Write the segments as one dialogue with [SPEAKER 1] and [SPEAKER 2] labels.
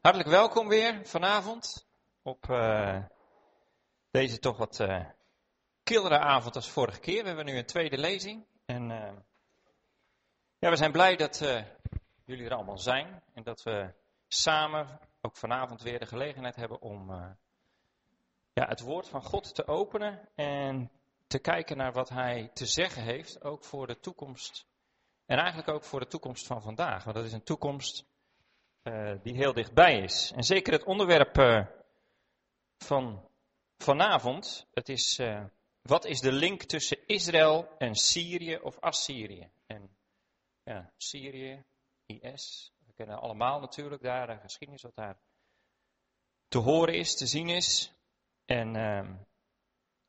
[SPEAKER 1] Hartelijk welkom weer vanavond op uh, deze toch wat uh, killere avond als vorige keer. We hebben nu een tweede lezing. En uh, ja, we zijn blij dat jullie er allemaal zijn. En dat we samen ook vanavond weer de gelegenheid hebben om ja, het woord van God te openen. En te kijken naar wat hij te zeggen heeft. Ook voor de toekomst. En eigenlijk ook voor de toekomst van vandaag. Want dat is een toekomst uh, die heel dichtbij is. En zeker het onderwerp uh, van vanavond, het is, uh, wat is de link tussen Israël en Syrië of Assyrië? En ja, Syrië, IS, we kennen allemaal natuurlijk daar de geschiedenis wat daar te horen is, te zien is. En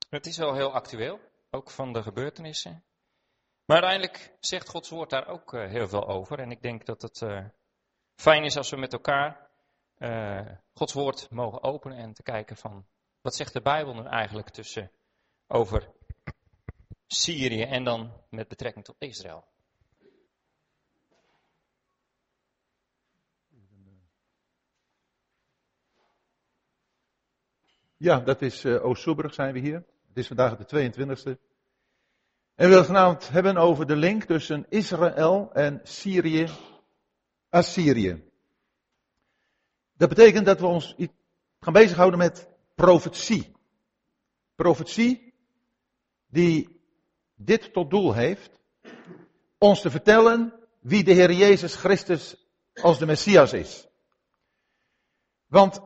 [SPEAKER 1] het is wel heel actueel, ook van de gebeurtenissen. Maar uiteindelijk zegt Gods woord daar ook heel veel over. En ik denk dat het fijn is als we met elkaar uh, Gods woord mogen openen en te kijken van wat zegt de Bijbel nu eigenlijk tussen over Syrië en dan met betrekking tot Israël.
[SPEAKER 2] Ja, dat is uh, Oost-Soeburg zijn we hier. Het is vandaag de 22e. En we willen vanavond hebben over de link tussen Israël en Syrië Assyrië. Dat betekent dat we ons gaan bezighouden met profetie. Profetie die dit tot doel heeft. Ons te vertellen wie de Heer Jezus Christus als de Messias is. Want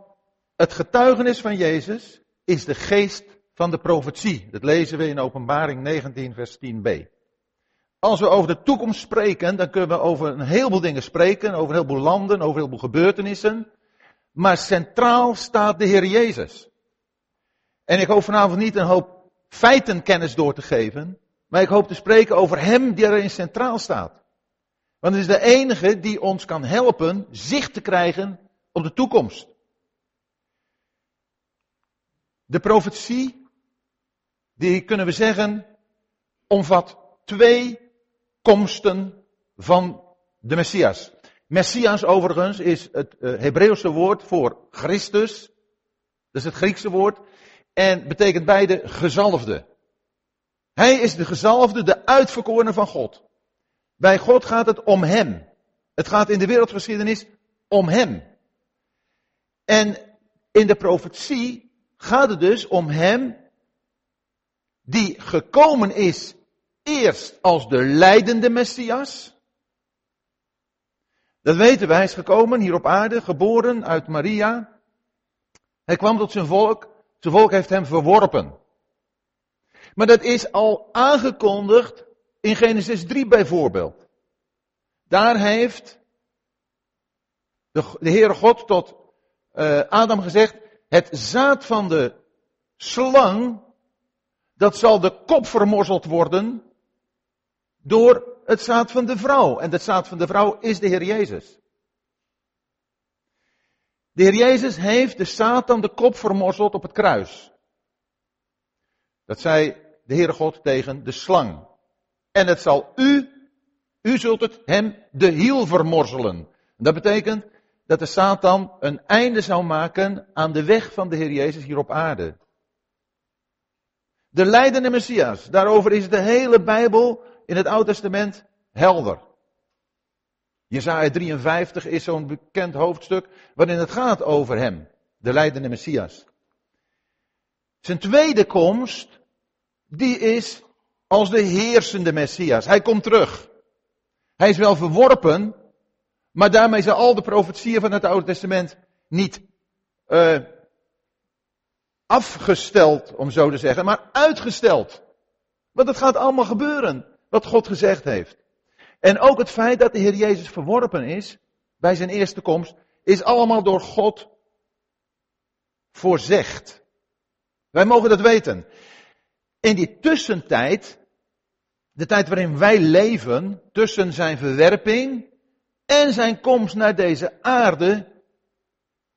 [SPEAKER 2] het getuigenis van Jezus is de geest van de profetie. Dat lezen we in Openbaring 19, vers 10b. Als we over de toekomst spreken, dan kunnen we over een heleboel dingen spreken, over een heleboel landen, over een heleboel gebeurtenissen. Maar centraal staat de Heer Jezus. En ik hoop vanavond niet een hoop feitenkennis door te geven, maar ik hoop te spreken over Hem die erin centraal staat. Want het is de enige die ons kan helpen zicht te krijgen op de toekomst. De profetie, die kunnen we zeggen, omvat twee komsten van de Messias. Messias overigens is het uh, Hebreeuwse woord voor Christus. Dat is het Griekse woord. En betekent beide gezalfde. Hij is de gezalfde, de uitverkorene van God. Bij God gaat het om hem. Het gaat in de wereldgeschiedenis om hem. En in de profetie gaat het dus om hem die gekomen is eerst als de leidende Messias. Dat weten wij, hij is gekomen hier op aarde, geboren uit Maria. Hij kwam tot zijn volk, zijn volk heeft hem verworpen. Maar dat is al aangekondigd in Genesis 3 bijvoorbeeld. Daar heeft de, de Heere God tot uh, Adam gezegd, het zaad van de slang, dat zal de kop vermorzeld worden door het zaad van de vrouw. En het zaad van de vrouw is de Heer Jezus. De Heer Jezus heeft de Satan de kop vermorzeld op het kruis. Dat zei de Heere God tegen de slang. En het zal u, u zult het hem de hiel vermorzelen. Dat betekent dat de Satan een einde zou maken aan de weg van de Heer Jezus hier op aarde. De leidende Messias, daarover is de hele Bijbel in het Oude Testament helder. Jezaja 53 is zo'n bekend hoofdstuk waarin het gaat over hem, de leidende Messias. Zijn tweede komst, die is als de heersende Messias. Hij komt terug. Hij is wel verworpen, maar daarmee zijn al de profetieën van het Oude Testament niet uh, afgesteld, om zo te zeggen, maar uitgesteld. Want het gaat allemaal gebeuren wat God gezegd heeft. En ook het feit dat de Heer Jezus verworpen is bij zijn eerste komst, is allemaal door God voorzegd. Wij mogen dat weten. In die tussentijd, de tijd waarin wij leven, tussen zijn verwerping en zijn komst naar deze aarde,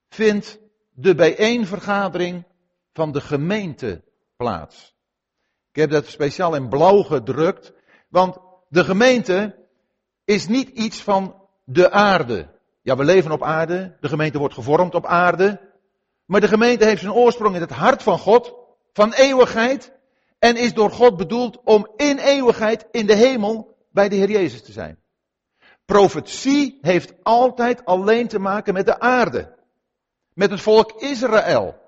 [SPEAKER 2] vindt de bijeenvergadering van de gemeente plaats. Ik heb dat speciaal in blauw gedrukt, want de gemeente is niet iets van de aarde. Ja, we leven op aarde, de gemeente wordt gevormd op aarde, maar de gemeente heeft zijn oorsprong in het hart van God, van eeuwigheid, en is door God bedoeld om in eeuwigheid in de hemel bij de Heer Jezus te zijn. Profetie heeft altijd alleen te maken met de aarde, met het volk Israël.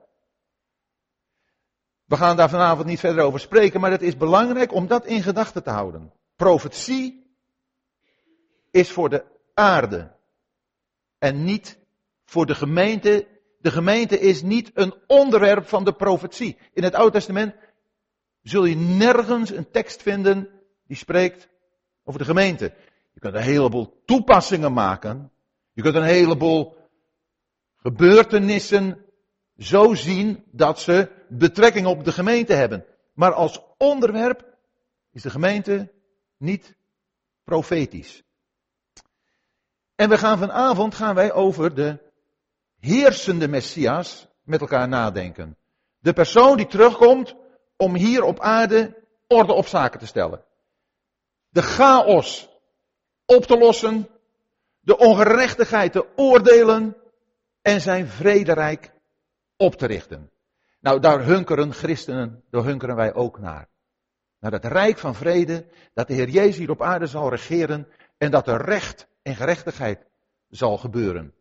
[SPEAKER 2] We gaan daar vanavond niet verder over spreken, maar het is belangrijk om dat in gedachten te houden. Profetie is voor de aarde en niet voor de gemeente. De gemeente is niet een onderwerp van de profetie. In het Oude Testament zul je nergens een tekst vinden die spreekt over de gemeente. Je kunt een heleboel toepassingen maken. Je kunt een heleboel gebeurtenissen zo zien dat ze betrekking op de gemeente hebben. Maar als onderwerp is de gemeente niet profetisch. En we gaan vanavond gaan wij over de heersende Messias met elkaar nadenken. De persoon die terugkomt om hier op aarde orde op zaken te stellen. De chaos op te lossen, de ongerechtigheid te oordelen en zijn vrederijk op te richten. Nou, daar hunkeren christenen, daar hunkeren wij ook naar. Naar het rijk van vrede, dat de Heer Jezus hier op aarde zal regeren en dat er recht en gerechtigheid zal gebeuren.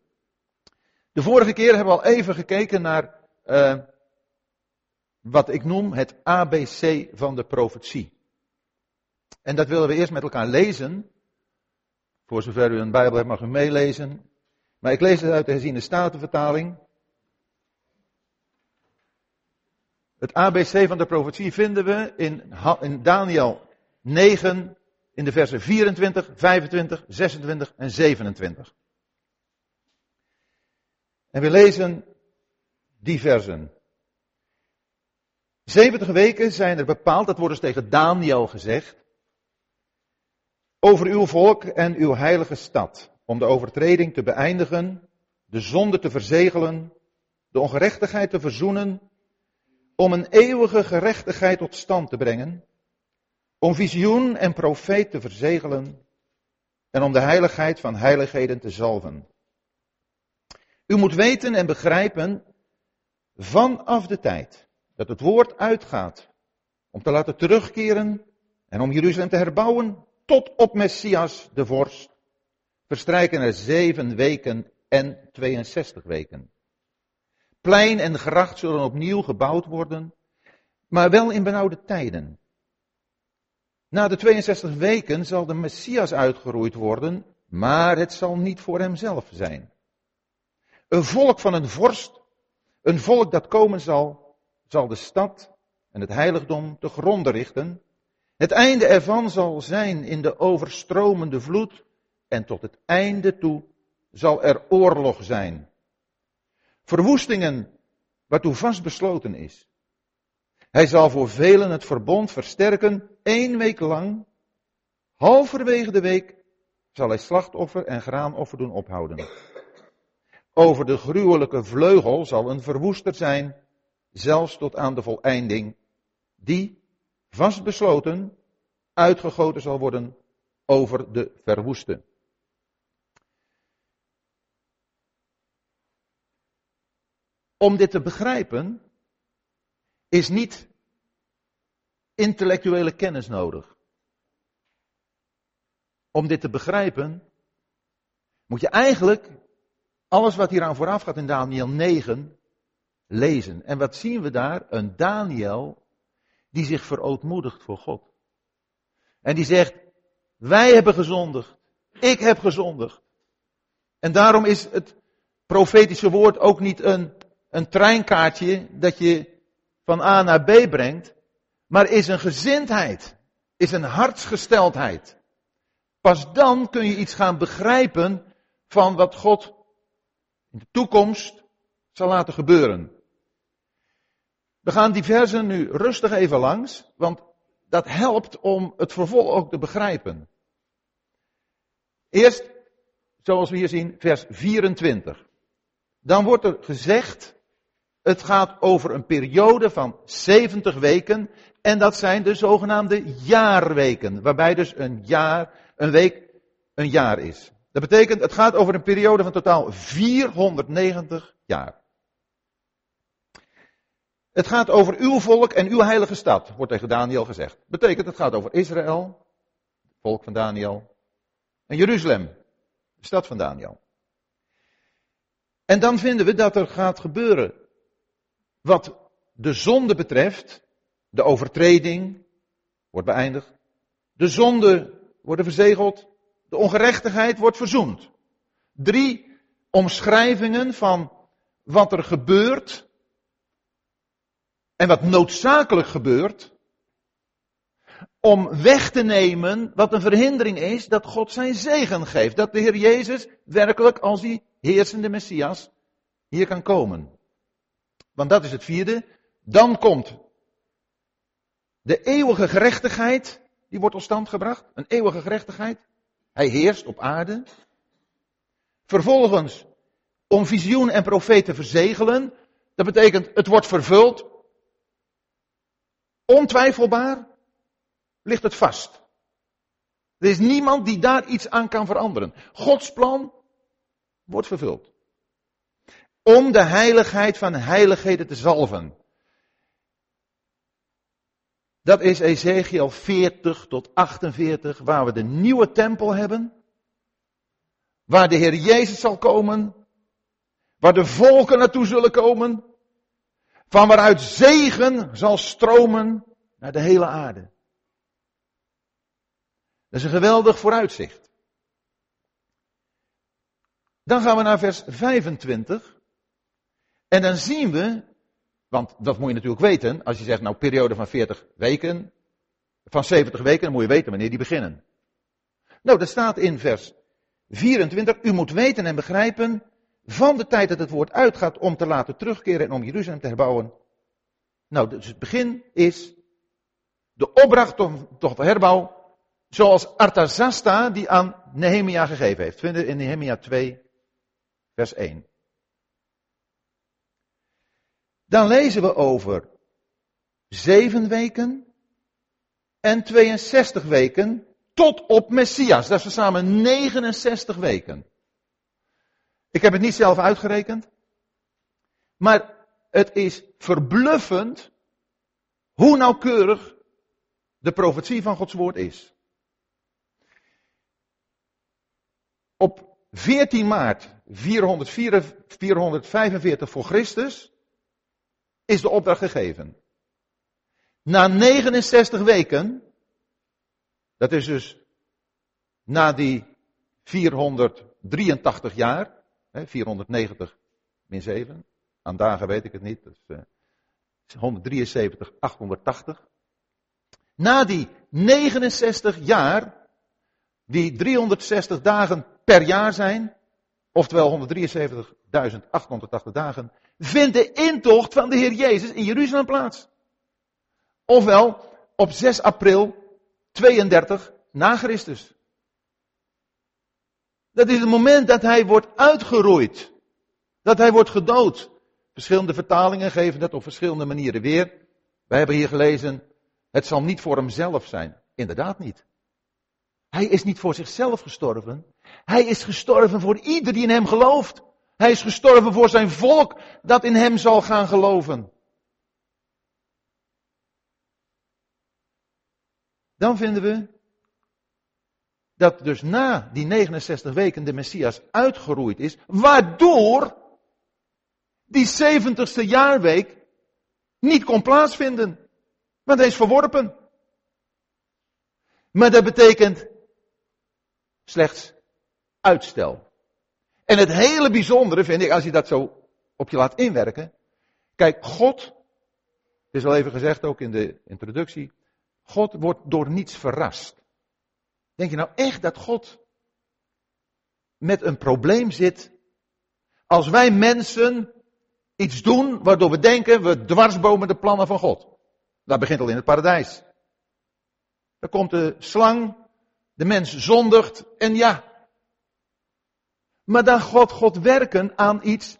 [SPEAKER 2] De vorige keer hebben we al even gekeken naar uh, wat ik noem het ABC van de profetie. En dat willen we eerst met elkaar lezen. Voor zover u een Bijbel hebt, mag u meelezen. Maar ik lees het uit de herziende statenvertaling. Het ABC van de profetie vinden we in, in Daniel 9, in de versen 24, 25, 26 en 27. En we lezen die versen. 70 weken zijn er bepaald, dat wordt dus tegen Daniel gezegd, over uw volk en uw heilige stad, om de overtreding te beëindigen, de zonde te verzegelen, de ongerechtigheid te verzoenen, om een eeuwige gerechtigheid tot stand te brengen, om visioen en profeet te verzegelen en om de heiligheid van heiligheden te zalven. U moet weten en begrijpen vanaf de tijd dat het woord uitgaat om te laten terugkeren en om Jeruzalem te herbouwen tot op Messias de vorst, verstrijken er zeven weken en 62 weken. Plein en gracht zullen opnieuw gebouwd worden, maar wel in benauwde tijden. Na de 62 weken zal de Messias uitgeroeid worden, maar het zal niet voor hemzelf zijn. Een volk van een vorst, een volk dat komen zal, zal de stad en het heiligdom te gronden richten. Het einde ervan zal zijn in de overstromende vloed en tot het einde toe zal er oorlog zijn. Verwoestingen waartoe vast besloten is. Hij zal voor velen het verbond versterken, één week lang. Halverwege de week zal hij slachtoffer en graanoffer doen ophouden. Over de gruwelijke vleugel zal een verwoester zijn, zelfs tot aan de voleinding, die, vastbesloten, uitgegoten zal worden over de verwoeste. Om dit te begrijpen is niet intellectuele kennis nodig. Om dit te begrijpen moet je eigenlijk alles wat hier aan vooraf gaat in Daniel 9 lezen. En wat zien we daar? Een Daniel die zich verootmoedigt voor God. En die zegt, wij hebben gezondigd. Ik heb gezondigd. En daarom is het profetische woord ook niet een een treinkaartje dat je van A naar B brengt, maar is een gezindheid, is een hartsgesteldheid. Pas dan kun je iets gaan begrijpen van wat God in de toekomst zal laten gebeuren. We gaan die versen nu rustig even langs, want dat helpt om het vervolg ook te begrijpen. Eerst, zoals we hier zien, vers 24. Dan wordt er gezegd het gaat over een periode van 70 weken. En dat zijn de zogenaamde jaarweken. Waarbij dus een jaar, een week een jaar is. Dat betekent, het gaat over een periode van totaal 490 jaar. Het gaat over uw volk en uw heilige stad, wordt tegen Daniel gezegd. Betekent, het gaat over Israël, het volk van Daniel, en Jeruzalem, de stad van Daniel. En dan vinden we dat er gaat gebeuren wat de zonde betreft, de overtreding wordt beëindigd, de zonde worden verzegeld, de ongerechtigheid wordt verzoend. Drie omschrijvingen van wat er gebeurt en wat noodzakelijk gebeurt om weg te nemen wat een verhindering is dat God zijn zegen geeft. Dat de Heer Jezus werkelijk als die heersende Messias hier kan komen. Want dat is het vierde. Dan komt de eeuwige gerechtigheid, die wordt tot stand gebracht. Een eeuwige gerechtigheid. Hij heerst op aarde. Vervolgens, om visioen en profeet te verzegelen. Dat betekent, het wordt vervuld. Ontwijfelbaar ligt het vast. Er is niemand die daar iets aan kan veranderen. Gods plan wordt vervuld. Om de heiligheid van heiligheden te zalven. Dat is Ezekiel 40 tot 48, waar we de nieuwe tempel hebben. Waar de Heer Jezus zal komen. Waar de volken naartoe zullen komen. Van waaruit zegen zal stromen naar de hele aarde. Dat is een geweldig vooruitzicht. Dan gaan we naar vers 25. En dan zien we want dat moet je natuurlijk weten. Als je zegt, nou, periode van 40 weken, van 70 weken, dan moet je weten wanneer die beginnen. Nou, dat staat in vers 24. U moet weten en begrijpen van de tijd dat het woord uitgaat om te laten terugkeren en om Jeruzalem te herbouwen. Nou, dus het begin is de opdracht tot, herbouw, zoals Artazasta die aan Nehemia gegeven heeft. Vinden in Nehemia 2, vers 1. Dan lezen we over zeven weken en 62 weken tot op Messias. Dat is samen 69 weken. Ik heb het niet zelf uitgerekend. Maar het is verbluffend hoe nauwkeurig de profetie van Gods woord is. Op 14 maart 445 voor Christus is de opdracht gegeven. Na 69 weken, dat is dus na die 483 jaar, 490 min 7, aan dagen weet ik het niet, dus, 173, 880. Na die 69 jaar, die 360 dagen per jaar zijn, oftewel 173.880 dagen, vindt de intocht van de Heer Jezus in Jeruzalem plaats. Ofwel op 6 april 32 na Christus. Dat is het moment dat hij wordt uitgeroeid. Dat hij wordt gedood. Verschillende vertalingen geven dat op verschillende manieren weer. Wij hebben hier gelezen, het zal niet voor hemzelf zijn. Inderdaad niet. Hij is niet voor zichzelf gestorven. Hij is gestorven voor ieder die in hem gelooft. Hij is gestorven voor zijn volk dat in hem zal gaan geloven. Dan vinden we dat dus na die 69 weken de Messias uitgeroeid is, waardoor die 70ste jaarweek niet kon plaatsvinden. Want hij is verworpen. Maar dat betekent slechts uitstel. En het hele bijzondere vind ik, als je dat zo op je laat inwerken. Kijk, God, is al even gezegd ook in de introductie, God wordt door niets verrast. Denk je nou echt dat God met een probleem zit als wij mensen iets doen waardoor we denken we dwarsbomen de plannen van God? Dat begint al in het paradijs. Dan komt de slang, de mens zondigt en ja, maar dan God God werken aan iets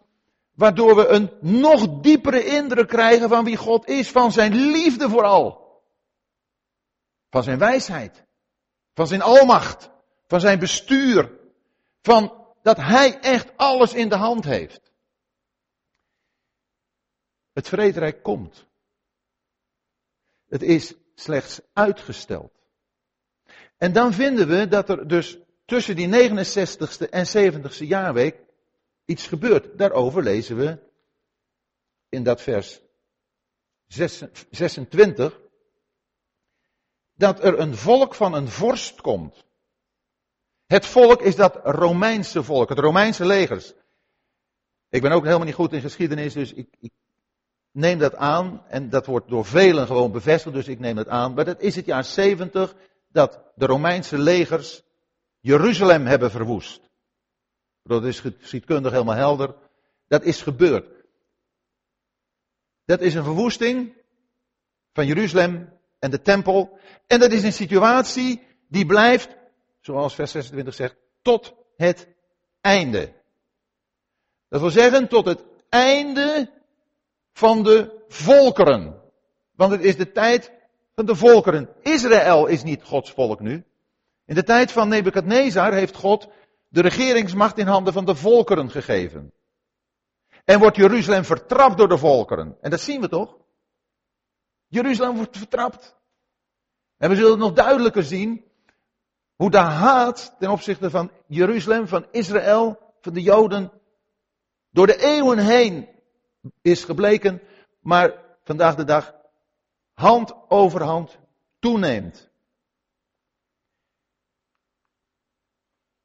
[SPEAKER 2] waardoor we een nog diepere indruk krijgen van wie God is, van zijn liefde vooral. Van zijn wijsheid, van zijn almacht, van zijn bestuur, Van dat hij echt alles in de hand heeft. Het vrederijk komt. Het is slechts uitgesteld. En dan vinden we dat er dus tussen die 69ste en 70ste jaarweek iets gebeurt. Daarover lezen we in dat vers 26 dat er een volk van een vorst komt. Het volk is dat Romeinse volk, het Romeinse legers. Ik ben ook helemaal niet goed in geschiedenis, dus ik, ik neem dat aan. En dat wordt door velen gewoon bevestigd, dus ik neem dat aan. Maar dat is het jaar 70 dat de Romeinse legers Jeruzalem hebben verwoest. Dat is geschiedkundig helemaal helder. Dat is gebeurd. Dat is een verwoesting van Jeruzalem en de tempel. En dat is een situatie die blijft, zoals vers 26 zegt, tot het einde. Dat wil zeggen, tot het einde van de volkeren. Want het is de tijd van de volkeren. Israël is niet Gods volk nu. In de tijd van Nebukadnezar heeft God de regeringsmacht in handen van de volkeren gegeven. En wordt Jeruzalem vertrapt door de volkeren. En dat zien we toch? Jeruzalem wordt vertrapt. En we zullen het nog duidelijker zien. Hoe de haat ten opzichte van Jeruzalem, van Israël, van de Joden, door de eeuwen heen is gebleken, maar vandaag de dag hand over hand toeneemt.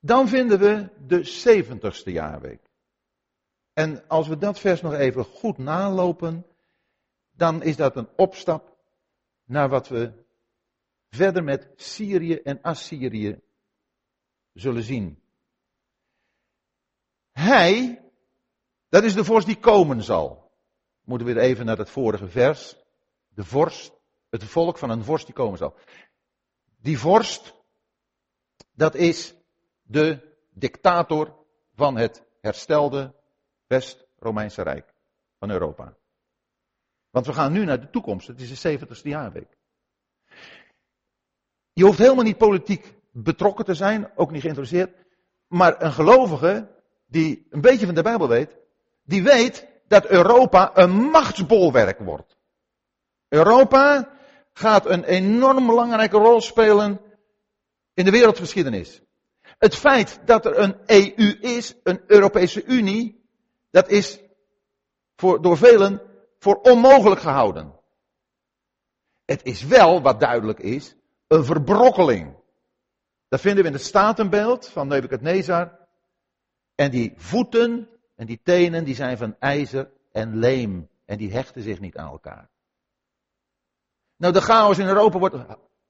[SPEAKER 2] Dan vinden we de 70ste jaarweek. En als we dat vers nog even goed nalopen, dan is dat een opstap naar wat we verder met Syrië en Assyrië zullen zien. Hij, dat is de vorst die komen zal. Moeten we weer even naar het vorige vers. De vorst, het volk van een vorst die komen zal. Die vorst, dat is de dictator van het herstelde West-Romeinse Rijk van Europa. Want we gaan nu naar de toekomst. Het is de 70ste jaarweek. Je hoeft helemaal niet politiek betrokken te zijn, ook niet geïnteresseerd. Maar een gelovige die een beetje van de Bijbel weet, die weet dat Europa een machtsbolwerk wordt. Europa gaat een enorm belangrijke rol spelen in de wereldgeschiedenis. Het feit dat er een EU is, een Europese Unie, dat is voor, door velen voor onmogelijk gehouden. Het is wel, wat duidelijk is, een verbrokkeling. Dat vinden we in het statenbeeld van Nebuchadnezzar. En die voeten en die tenen, die zijn van ijzer en leem. En die hechten zich niet aan elkaar. Nou, de chaos in Europa wordt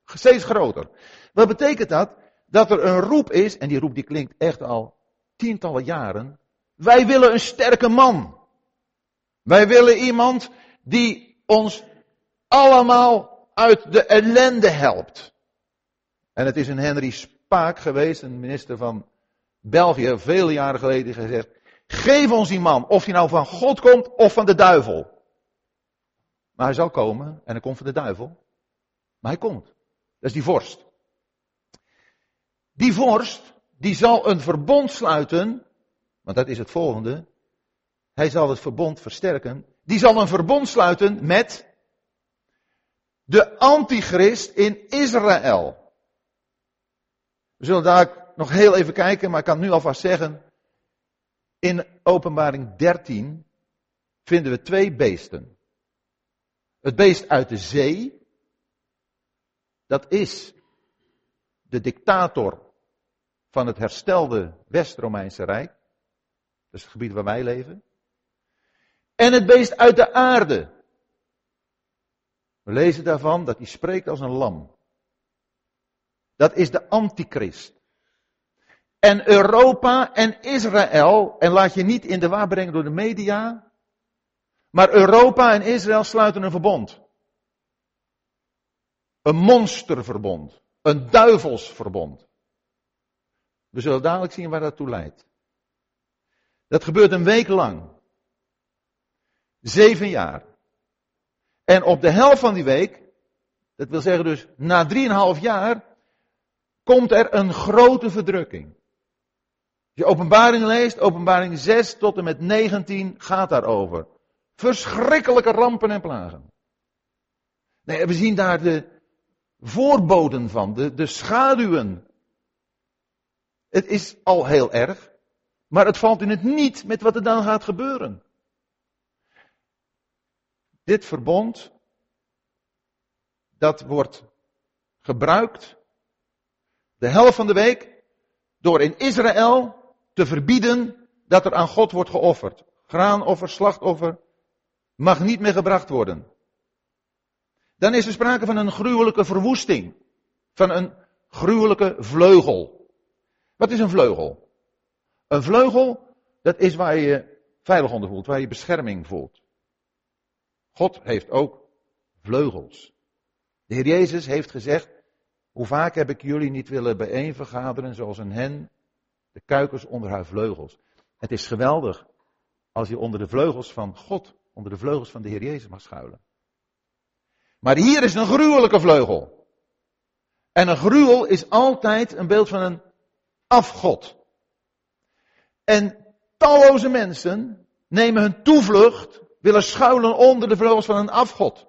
[SPEAKER 2] steeds groter. Wat betekent dat? Dat er een roep is, en die roep die klinkt echt al tientallen jaren. Wij willen een sterke man. Wij willen iemand die ons allemaal uit de ellende helpt. En het is een Henry Spaak geweest, een minister van België, vele jaren geleden, gezegd: Geef ons die man, of hij nou van God komt of van de duivel. Maar hij zal komen en hij komt van de duivel. Maar hij komt. Dat is die vorst. Die vorst, die zal een verbond sluiten, want dat is het volgende. Hij zal het verbond versterken. Die zal een verbond sluiten met de antichrist in Israël. We zullen daar nog heel even kijken, maar ik kan nu alvast zeggen. In openbaring 13 vinden we twee beesten. Het beest uit de zee, dat is de dictator van het herstelde West-Romeinse Rijk. Dat is het gebied waar wij leven. En het beest uit de aarde. We lezen daarvan dat hij spreekt als een lam. Dat is de antichrist. En Europa en Israël, en laat je niet in de war brengen door de media, maar Europa en Israël sluiten een verbond. Een monsterverbond. Een duivelsverbond. We zullen dadelijk zien waar dat toe leidt. Dat gebeurt een week lang. Zeven jaar. En op de helft van die week, dat wil zeggen dus na drieënhalf jaar, komt er een grote verdrukking. je openbaring leest, openbaring 6 tot en met 19 gaat daarover. Verschrikkelijke rampen en plagen. Nee, we zien daar de voorboden van, de, de schaduwen. Het is al heel erg, maar het valt in het niet met wat er dan gaat gebeuren. Dit verbond, dat wordt gebruikt de helft van de week door in Israël te verbieden dat er aan God wordt geofferd. Graanoffer, slachtoffer mag niet meer gebracht worden. Dan is er sprake van een gruwelijke verwoesting. Van een gruwelijke vleugel. Wat is een vleugel? Een vleugel, dat is waar je je veilig onder voelt, waar je bescherming voelt. God heeft ook vleugels. De Heer Jezus heeft gezegd, hoe vaak heb ik jullie niet willen bijeenvergaderen zoals een hen de kuikens onder haar vleugels. Het is geweldig als je onder de vleugels van God, onder de vleugels van de Heer Jezus mag schuilen. Maar hier is een gruwelijke vleugel. En een gruwel is altijd een beeld van een afgod. En talloze mensen nemen hun toevlucht, willen schuilen onder de vleugels van een afgod.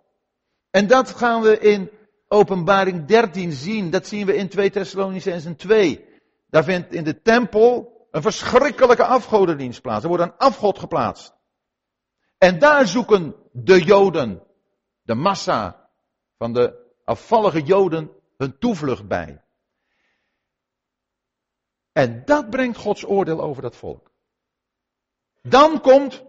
[SPEAKER 2] En dat gaan we in openbaring 13 zien. Dat zien we in 2 Thessalonicenzen 2. Daar vindt in de tempel een verschrikkelijke afgodendienst plaats. Er wordt een afgod geplaatst. En daar zoeken de Joden, de massa van de afvallige Joden, hun toevlucht bij. En dat brengt Gods oordeel over dat volk. Dan komt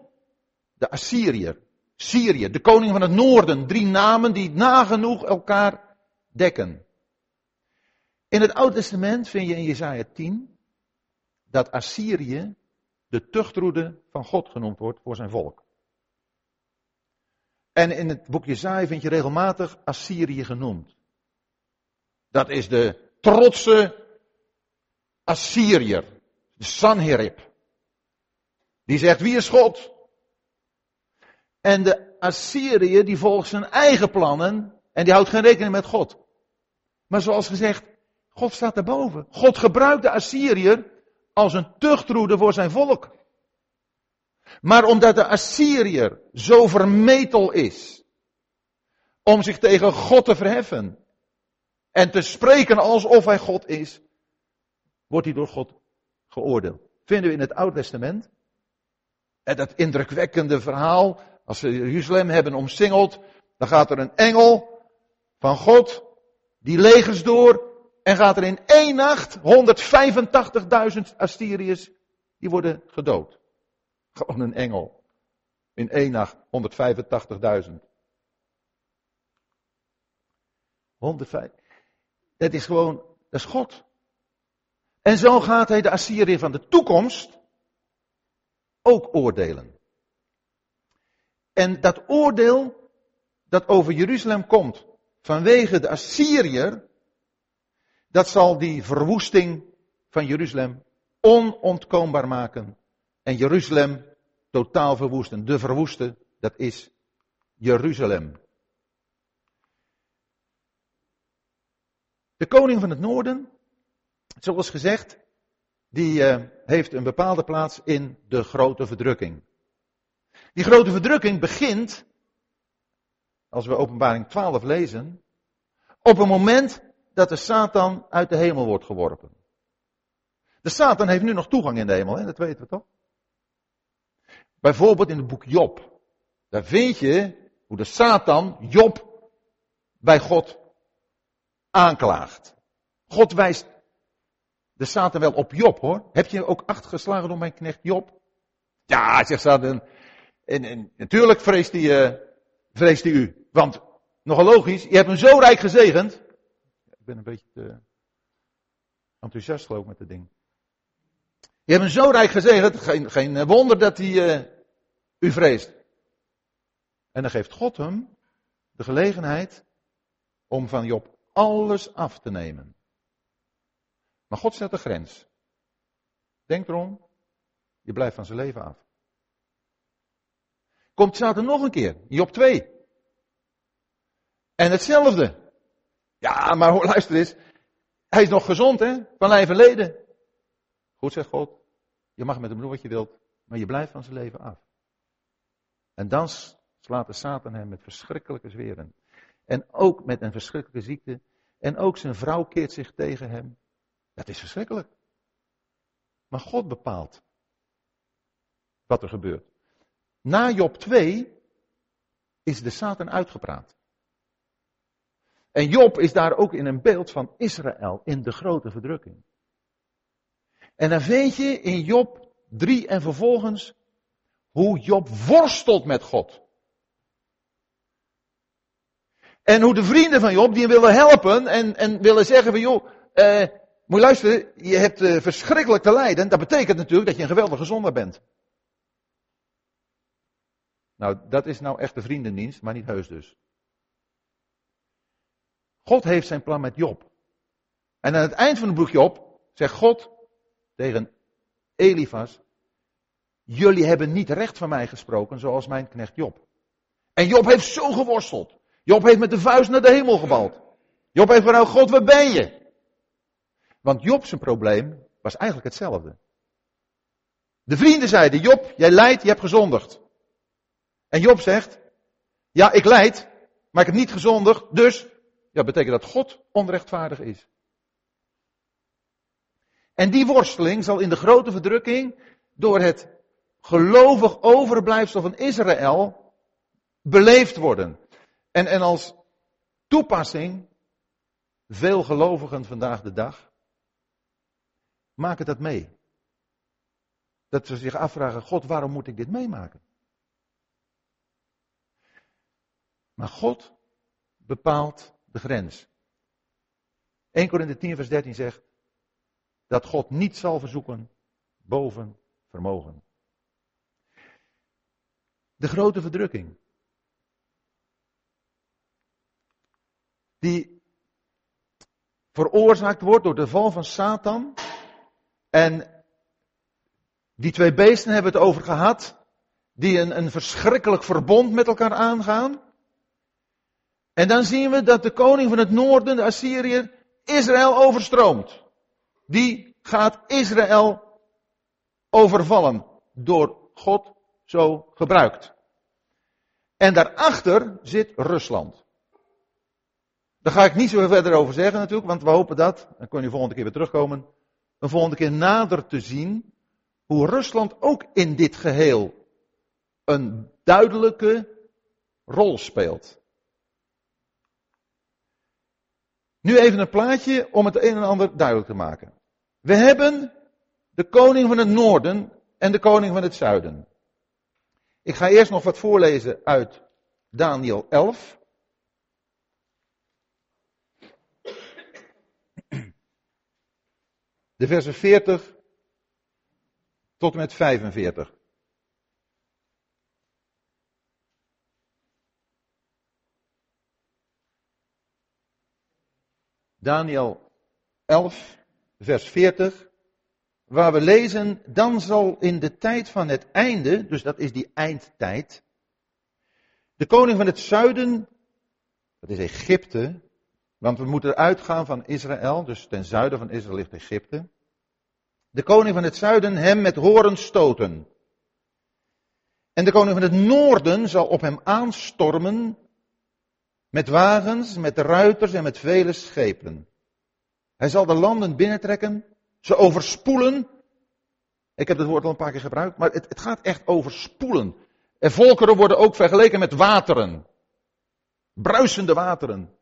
[SPEAKER 2] de Assyriër, Syrië, de koning van het noorden. Drie namen die nagenoeg elkaar dekken. In het Oude Testament vind je in Jesaja 10 dat Assyrië de tuchtroede van God genoemd wordt voor zijn volk. En in het boek Jesaja vind je regelmatig Assyrië genoemd. Dat is de trotse Assyriër, de Sanherib. Die zegt, wie is God? En de Assyrië die volgt zijn eigen plannen en die houdt geen rekening met God. Maar zoals gezegd, God staat daarboven. God gebruikt de Assyriër als een tuchtroede voor zijn volk. Maar omdat de Assyriër zo vermetel is om zich tegen God te verheffen en te spreken alsof hij God is, wordt hij door God geoordeeld. Vinden we in het Oude Testament. En dat indrukwekkende verhaal, als ze Jeruzalem hebben omsingeld, dan gaat er een engel van God, die legers door, en gaat er in één nacht 185.000 Assyriërs, die worden gedood. Gewoon een engel. In één nacht 185.000. 105. Dat is gewoon, dat is God. En zo gaat hij de Assyrië van de toekomst ook oordelen. En dat oordeel dat over Jeruzalem komt vanwege de Assyriër, dat zal die verwoesting van Jeruzalem onontkoombaar maken. En Jeruzalem totaal verwoesten. De verwoeste, dat is Jeruzalem. De koning van het noorden, zoals gezegd, die uh, heeft een bepaalde plaats in de grote verdrukking. Die grote verdrukking begint, als we openbaring 12 lezen, op een moment dat de Satan uit de hemel wordt geworpen. De Satan heeft nu nog toegang in de hemel, hè? dat weten we toch? Bijvoorbeeld in het boek Job. Daar vind je hoe de Satan Job bij God aanklaagt. God wijst de Satan wel op Job hoor. Heb je ook acht geslagen door mijn knecht Job? Ja, zegt Satan. En, en natuurlijk vreest hij, uh, vreest hij u. Want, nogal logisch, je hebt hem zo rijk gezegend ben een beetje te enthousiast geloof ik met het ding. Je hebt hem zo rijk gezegend, geen, geen wonder dat hij uh, u vreest. En dan geeft God hem de gelegenheid om van Job alles af te nemen. Maar God zet de grens. Denk erom, je blijft van zijn leven af. Komt Satan nog een keer, Job 2. En hetzelfde. Ja, maar luister eens. Hij is nog gezond, hè? Van lijf en leden. Goed, zegt God. je mag met hem doen wat je wilt, maar je blijft van zijn leven af. En dan slaat de Satan hem met verschrikkelijke zweren. En ook met een verschrikkelijke ziekte. En ook zijn vrouw keert zich tegen hem. Dat is verschrikkelijk. Maar God bepaalt wat er gebeurt. Na Job 2 is de Satan uitgepraat. En Job is daar ook in een beeld van Israël in de grote verdrukking. En dan vind je in Job 3 en vervolgens hoe Job worstelt met God. En hoe de vrienden van Job die hem willen helpen en, en willen zeggen van joh, eh, moet je luisteren, je hebt uh, verschrikkelijk te lijden. Dat betekent natuurlijk dat je een geweldige zondaar bent. Nou, dat is nou echt de vriendendienst, maar niet heus dus. God heeft zijn plan met Job. En aan het eind van het boek Job zegt God tegen Elifas, jullie hebben niet recht van mij gesproken zoals mijn knecht Job. En Job heeft zo geworsteld. Job heeft met de vuist naar de hemel gebald. Job heeft van, God, waar ben je? Want Job zijn probleem was eigenlijk hetzelfde. De vrienden zeiden, Job, jij lijdt, je hebt gezondigd. En Job zegt, ja, ik lijd, maar ik heb niet gezondigd, dus, ja, betekent dat God onrechtvaardig is. En die worsteling zal in de grote verdrukking door het gelovig overblijfsel van Israël beleefd worden. En, en als toepassing, veel gelovigen vandaag de dag maken dat mee. Dat ze zich afvragen, God, waarom moet ik dit meemaken? Maar God bepaalt de grens. 1 Korinthe 10 vers 13 zegt dat God niet zal verzoeken boven vermogen. De grote verdrukking. Die veroorzaakt wordt door de val van Satan. En die twee beesten hebben het over gehad. Die een, een verschrikkelijk verbond met elkaar aangaan. En dan zien we dat de koning van het noorden, de Assyriër, Israël overstroomt. Die gaat Israël overvallen. Door God zo gebruikt. En daarachter zit Rusland. Daar ga ik niet zo verder over zeggen natuurlijk, want we hopen dat, dan kun je volgende keer weer terugkomen, een volgende keer nader te zien hoe Rusland ook in dit geheel een duidelijke rol speelt. Nu even een plaatje om het een en ander duidelijk te maken. We hebben de koning van het noorden en de koning van het zuiden. Ik ga eerst nog wat voorlezen uit Daniel 11. De versen 40 tot en met 45. Daniel 11, vers 40, waar we lezen, dan zal in de tijd van het einde, dus dat is die eindtijd, de koning van het zuiden, dat is Egypte, want we moeten uitgaan van Israël, dus ten zuiden van Israël ligt Egypte. De koning van het zuiden hem met horen stoten. En de koning van het noorden zal op hem aanstormen met wagens, met ruiters en met vele schepen. Hij zal de landen binnentrekken, ze overspoelen. Ik heb het woord al een paar keer gebruikt, maar het, het gaat echt over spoelen. En volkeren worden ook vergeleken met wateren. Bruisende wateren.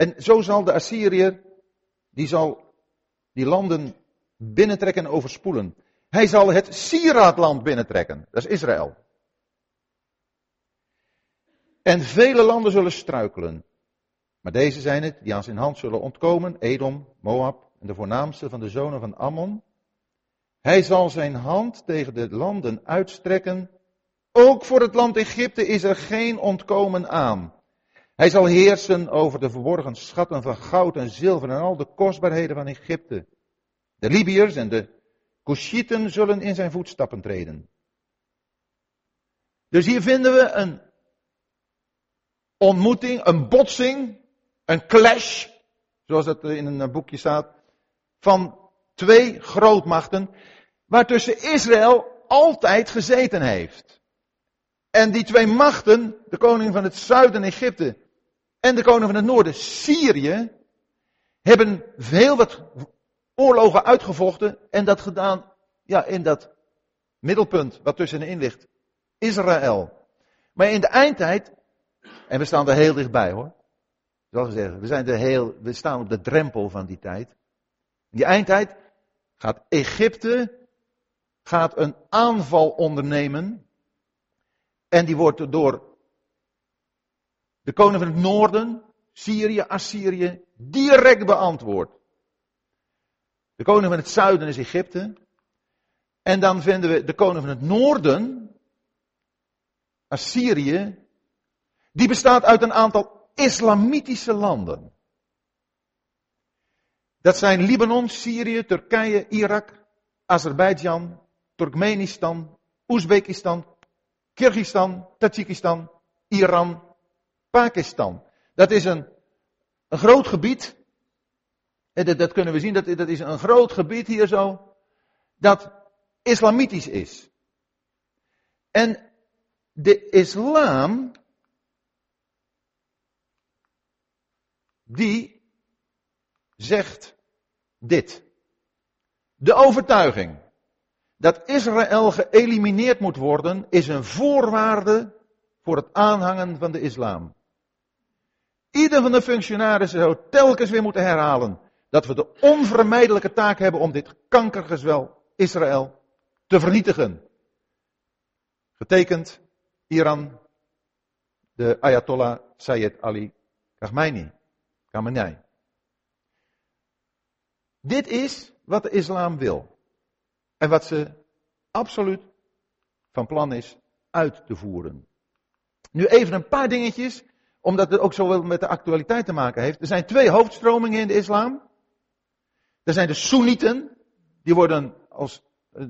[SPEAKER 2] En zo zal de Assyriër, die zal die landen binnentrekken en overspoelen. Hij zal het sieraadland binnentrekken. Dat is Israël. En vele landen zullen struikelen. Maar deze zijn het die aan zijn hand zullen ontkomen: Edom, Moab en de voornaamste van de zonen van Ammon. Hij zal zijn hand tegen de landen uitstrekken. Ook voor het land Egypte is er geen ontkomen aan. Hij zal heersen over de verborgen schatten van goud en zilver en al de kostbaarheden van Egypte. De Libiërs en de Cushieten zullen in zijn voetstappen treden. Dus hier vinden we een ontmoeting, een botsing, een clash, zoals het in een boekje staat, van twee grootmachten waar tussen Israël altijd gezeten heeft. En die twee machten, de koning van het zuiden Egypte en de koning van het noorden Syrië, hebben heel wat oorlogen uitgevochten en dat gedaan ja, in dat middelpunt wat tussenin ligt, Israël. Maar in de eindtijd, en we staan er heel dichtbij hoor, zoals zeggen, we, zijn er heel, we staan op de drempel van die tijd. In die eindtijd gaat Egypte gaat een aanval ondernemen en die wordt door de koning van het noorden, Syrië, Assyrië, direct beantwoord. De koning van het zuiden is Egypte. En dan vinden we de koning van het noorden, Assyrië, die bestaat uit een aantal islamitische landen. Dat zijn Libanon, Syrië, Turkije, Irak, Azerbeidzjan, Turkmenistan, Oezbekistan, Kyrgyzstan, Tajikistan, Iran, Pakistan. Dat is een, een groot gebied. En dat, kunnen we zien, dat, dat is een groot gebied hier zo. Dat islamitisch is. En de islam, die zegt dit. De overtuiging dat Israël geëlimineerd moet worden is een voorwaarde voor het aanhangen van de islam. Ieder van de functionarissen zou telkens weer moeten herhalen dat we de onvermijdelijke taak hebben om dit kankergezwel Israël te vernietigen. Getekend Iran, de Ayatollah Sayyid Ali Khamenei. Khamenei. Dit is wat de islam wil. En wat ze absoluut van plan is uit te voeren. Nu even een paar dingetjes, omdat het ook zo wel met de actualiteit te maken heeft. Er zijn twee hoofdstromingen in de islam. Er zijn de Soenieten, die worden als,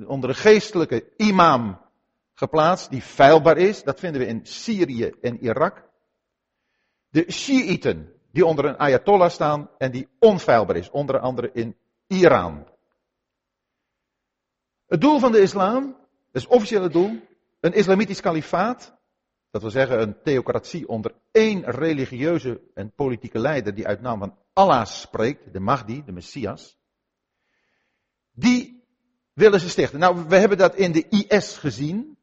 [SPEAKER 2] onder een geestelijke imam geplaatst, die feilbaar is. Dat vinden we in Syrië en Irak. De Shiiten, die onder een ayatollah staan en die onfeilbaar is, onder andere in Iran. Het doel van de islam, het officiële doel, een islamitisch kalifaat, dat wil zeggen een theocratie onder één religieuze en politieke leider die uit naam van Allah spreekt, de Mahdi, de Messias. Die willen ze stichten. Nou, we hebben dat in de IS gezien.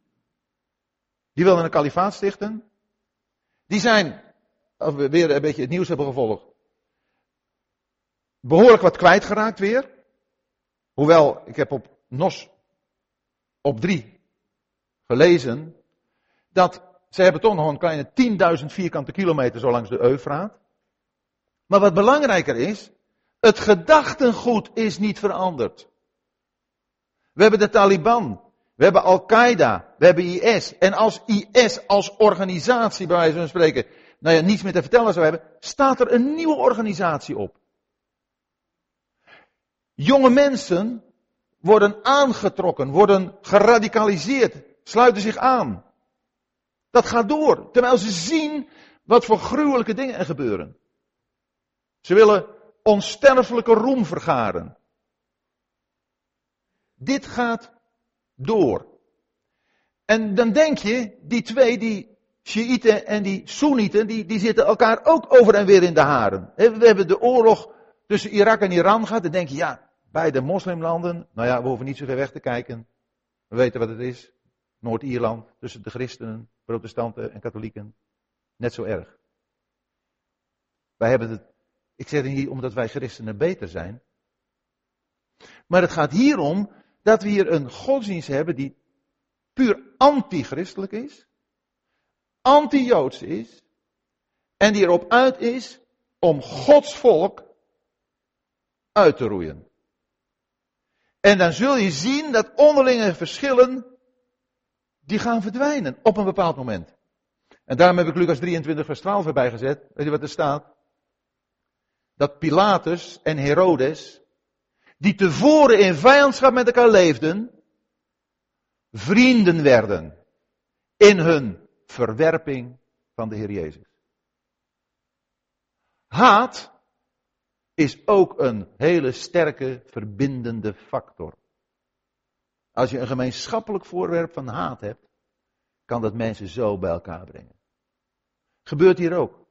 [SPEAKER 2] Die willen een kalifaat stichten. Die zijn, als we weer een beetje het nieuws hebben gevolgd, behoorlijk wat kwijtgeraakt weer. Hoewel, ik heb op NOS op drie gelezen, dat ze hebben toch nog een kleine 10.000 vierkante kilometer zo langs de Eufraat. Maar wat belangrijker is, het gedachtengoed is niet veranderd. We hebben de Taliban, we hebben Al-Qaeda, we hebben IS. En als IS als organisatie, bij wijze van spreken, nou ja, niets meer te vertellen zou hebben, staat er een nieuwe organisatie op. Jonge mensen worden aangetrokken, worden geradicaliseerd, sluiten zich aan. Dat gaat door, terwijl ze zien wat voor gruwelijke dingen er gebeuren. Ze willen onsterfelijke roem vergaren. Dit gaat door. En dan denk je, die twee, die Shiiten en die Soenieten, die, die zitten elkaar ook over en weer in de haren. We hebben de oorlog tussen Irak en Iran gehad. Dan denk je, ja, Beide moslimlanden, nou ja, we hoeven niet zo ver weg te kijken. We weten wat het is. Noord-Ierland, tussen de christenen, protestanten en katholieken. Net zo erg. Wij hebben het, ik zeg het niet omdat wij christenen beter zijn. Maar het gaat hier om dat we hier een godsdienst hebben die puur anti-christelijk is. Anti-joods is. En die erop uit is om Gods volk uit te roeien. En dan zul je zien dat onderlinge verschillen, die gaan verdwijnen op een bepaald moment. En daarom heb ik Lucas 23 vers 12 erbij gezet. Weet je wat er staat? Dat Pilatus en Herodes, die tevoren in vijandschap met elkaar leefden, vrienden werden in hun verwerping van de Heer Jezus. Haat is ook een hele sterke verbindende factor. Als je een gemeenschappelijk voorwerp van haat hebt, kan dat mensen zo bij elkaar brengen. Gebeurt hier ook.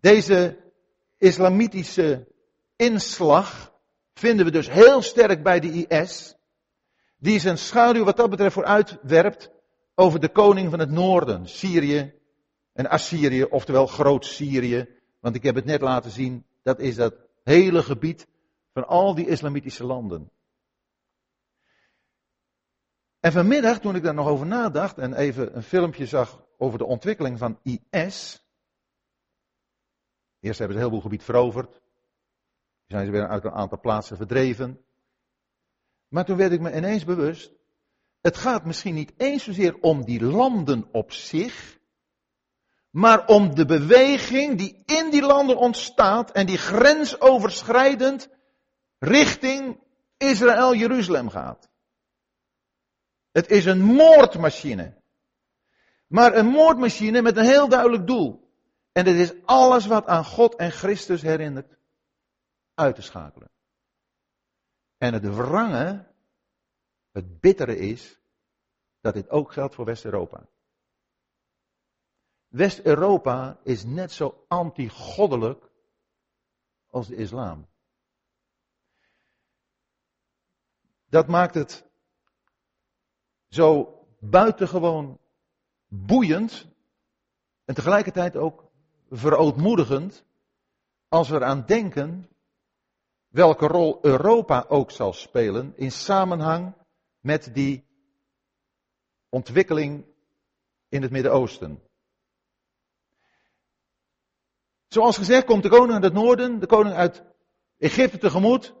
[SPEAKER 2] Deze islamitische inslag vinden we dus heel sterk bij de IS, die zijn schaduw wat dat betreft vooruitwerpt over de koning van het noorden, Syrië en Assyrië, oftewel Groot-Syrië. Want ik heb het net laten zien, dat is dat hele gebied van al die islamitische landen. En vanmiddag, toen ik daar nog over nadacht en even een filmpje zag over de ontwikkeling van IS. Eerst hebben ze een heleboel gebied veroverd. Zijn ze weer uit een aantal plaatsen verdreven. Maar toen werd ik me ineens bewust. Het gaat misschien niet eens zozeer om die landen op zich. Maar om de beweging die in die landen ontstaat en die grensoverschrijdend richting Israël-Jeruzalem gaat. Het is een moordmachine. Maar een moordmachine met een heel duidelijk doel. En dat is alles wat aan God en Christus herinnert uit te schakelen. En het wrange, het bittere is, dat dit ook geldt voor West-Europa. West-Europa is net zo anti-goddelijk als de islam. Dat maakt het zo buitengewoon boeiend en tegelijkertijd ook verootmoedigend als we eraan denken welke rol Europa ook zal spelen in samenhang met die ontwikkeling in het Midden-Oosten. Zoals gezegd komt de koning uit het noorden, de koning uit Egypte tegemoet.